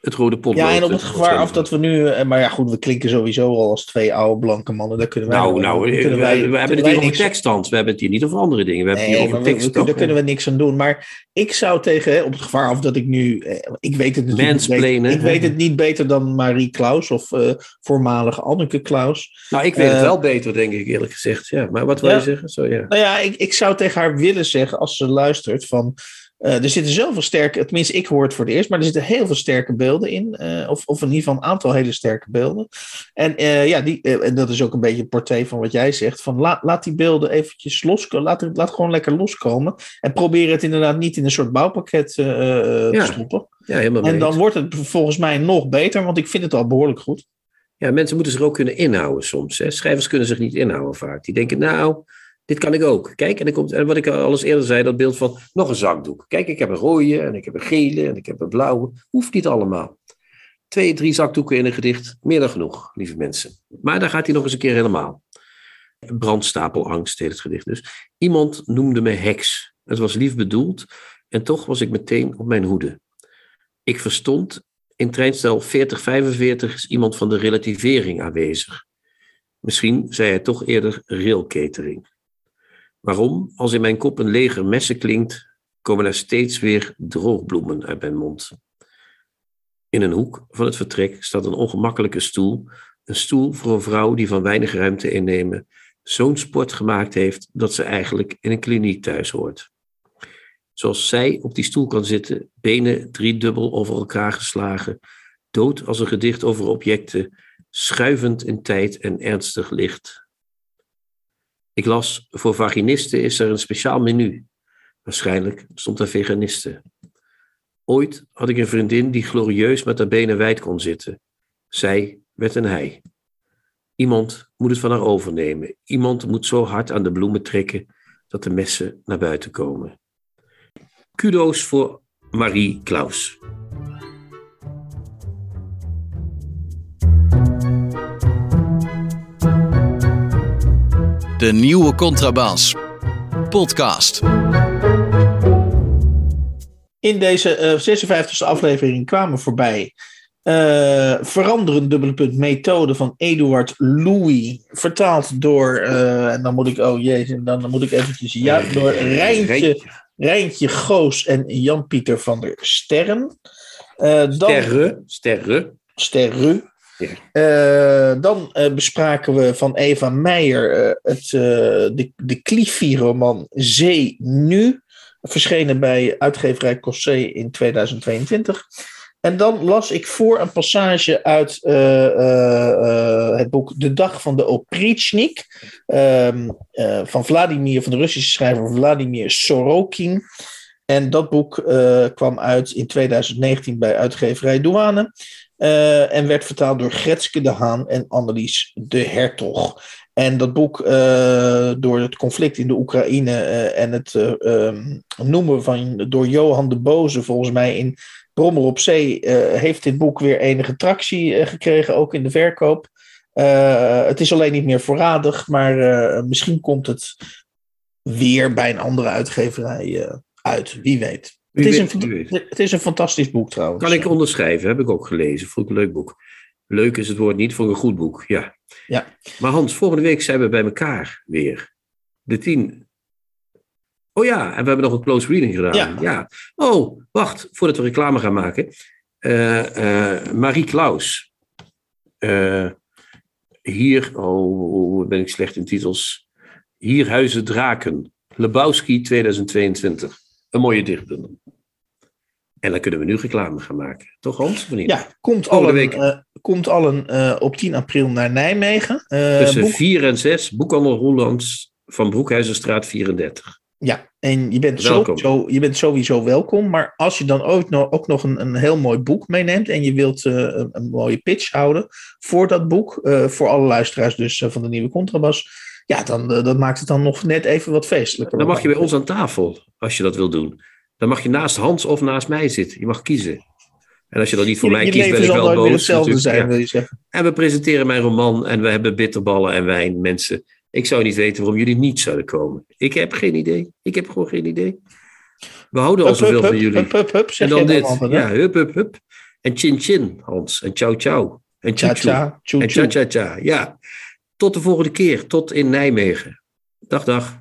het rode pot. Ja, en op het gevaar af dat we nu. eh, Maar ja, goed, we klinken sowieso al als twee oude blanke mannen. Daar kunnen wij. Nou, nou, we, kunnen we wij- hebben kunnen het hier over tekststand. We hebben het hier niet over andere dingen. We hebben het hier over we, we, tekst. kunnen- daar kunnen we niks aan doen. Maar ik zou tegen, op het gevaar af dat ik nu. eh, Ik weet het natuurlijk niet beter, Ik weet het niet beter dan Marie Klaus of eh voormalige Anneke Klaus. Nou, ik weet het Eh, wel beter, denk ik eerlijk gezegd. Ja, maar wat wil Ja. je zeggen? Zo, ja. Nou ja, ik, ik zou tegen haar willen zeggen, als ze luistert, van. Eh, er zitten zoveel sterke, tenminste ik hoor het voor het eerst, maar er zitten heel veel sterke beelden in. eh, of, of in ieder geval een aantal hele sterke beelden. En eh, ja, die, en dat is ook een beetje portret van wat jij zegt. Van laat, laat die beelden eventjes loskomen. Laat, het- laat gewoon lekker loskomen. En probeer het inderdaad niet in een soort bouwpakket Ja, te stoppen. ja, helemaal En dan wordt het volgens mij nog beter, want ik vind het al behoorlijk goed. Ja, mensen moeten zich ook kunnen inhouden soms. Hè. Schrijvers kunnen zich niet inhouden vaak. Die denken, nou, dit kan ik ook. Kijk, en, dan komt, en wat ik al eens eerder zei, dat beeld van nog een zakdoek. Kijk, ik heb een rode en ik heb een gele en ik heb een blauwe. Hoeft niet allemaal. Twee, drie zakdoeken in een gedicht, meer dan genoeg, lieve mensen. Maar daar gaat hij nog eens een keer helemaal. Brandstapelangst heet het gedicht dus. Iemand noemde me heks. Het was lief bedoeld en toch was ik meteen op mijn hoede. Ik verstond in treinstel 4045 is iemand van de relativering aanwezig. Misschien zei hij toch eerder railcatering. Waarom, als in mijn kop een leger messen klinkt, komen er steeds weer droogbloemen uit mijn mond. In een hoek van het vertrek staat een ongemakkelijke stoel. Een stoel voor een vrouw die van weinig ruimte innemen zo'n sport gemaakt heeft dat ze eigenlijk in een kliniek thuis hoort. Zoals zij op die stoel kan zitten, benen driedubbel over elkaar geslagen, dood als een gedicht over objecten, schuivend in tijd en ernstig licht. Ik las, voor vaginisten is er een speciaal menu. Waarschijnlijk stond er veganisten. Ooit had ik een vriendin die glorieus met haar benen wijd kon zitten. Zij werd een hij. Iemand moet het van haar overnemen. Iemand moet zo hard aan de bloemen trekken dat de messen naar buiten komen. Kudo's voor Marie Klaus. De nieuwe Contrabas. Podcast. In deze eh 56e aflevering kwamen voorbij eh Veranderen dubbele punt methode van Eduard Louis. Vertaald door, eh, en dan moet ik, oh jezus, dan, dan moet ik eventjes, ja, door Rijntje, Rijntje Goos en Jan-Pieter van der Sterren. Uh, dan, sterren, sterren. Sterren. Uh, dan uh, bespraken we van Eva Meijer het, de, de Cliffy-roman Zee Nu. Verschenen bij uitgeverij Cossé in 2022. En dan las ik voor een passage uit het boek De Dag van de Oprichnik. Ehm, van Vladimir, van de Russische schrijver Vladimir Sorokin. En dat boek kwam uit in 2019 bij uitgeverij Douane. Uh, en werd vertaald door Gretske de Haan en Annelies de Hertog. En dat boek, uh, door het conflict in de Oekraïne uh, en het um, noemen van door Johan de Boze, volgens mij in Brommer op Zee, heeft dit boek weer enige tractie gekregen, ook in de verkoop. het is alleen niet meer voorradig, maar misschien komt het weer bij een andere uitgeverij uit. Wie weet. Het is, een, het is, een, fantastisch boek trouwens. Kan ik onderschrijven, heb ik ook gelezen. Vond ik een leuk boek. Leuk is het woord niet voor een goed boek, ja. ja. Maar Hans, volgende week zijn we bij elkaar weer. De tien. Oh ja, en we hebben nog een close reading gedaan. Ja. ja. Oh, wacht, voordat we reclame gaan maken. Uh, uh, Marie Klaus. Uh, hier, oh, ben ik slecht in titels. Hier Huizen Draken. Lebowski 2022 een mooie dichtbundel. En dan kunnen we nu reclame gaan maken. Toch Hans? Of Ja, komt al een, week... uh, komt al een uh, op 10 april naar Nijmegen. Uh, Tussen boek... 4 en 6, Boekhandel Roelands van Broekhuizenstraat 34. Ja, en je bent, sowieso, je bent sowieso welkom. Maar als je dan ook nog, ook nog een, een heel mooi boek meeneemt... en je wilt een, een, mooie pitch houden voor dat boek... voor alle luisteraars dus van de Nieuwe Contrabas... ja, dan dat maakt het dan nog net even wat feestelijker. Dan mag je bij ons aan tafel als je dat wil doen. Dan mag je naast Hans of naast mij zitten. Je mag kiezen. En als je dan niet voor mij kiest, ben ik wel boos. Hetzelfde zijn, wil je zeggen. En we presenteren mijn roman en we hebben bitterballen en wijn. Mensen, ik zou niet weten waarom jullie niet zouden komen. Ik heb geen idee. Ik heb gewoon geen idee. We houden al zoveel van jullie. Hup, hup, hup, en dan dit. Altijd, ja, hup, hup, hup. En chin chin, Hans. En ciao, ciao. En cha cha. En cha cha cha. Ja. Tot de volgende keer. Tot in Nijmegen. Dag, dag.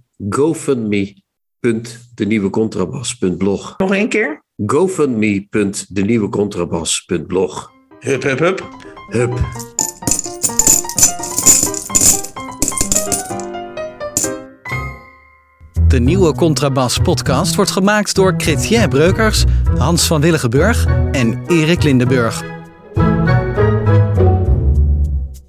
gofundme.denieuwecontrabas.blog. Nog één keer? gofundme.denieuwecontrabas.blog. Hup, hup, hup. Hup. De nieuwe Contrabas podcast wordt gemaakt door Chrétien Breukers, Hans van Willigenburg en Erik Lindenburg.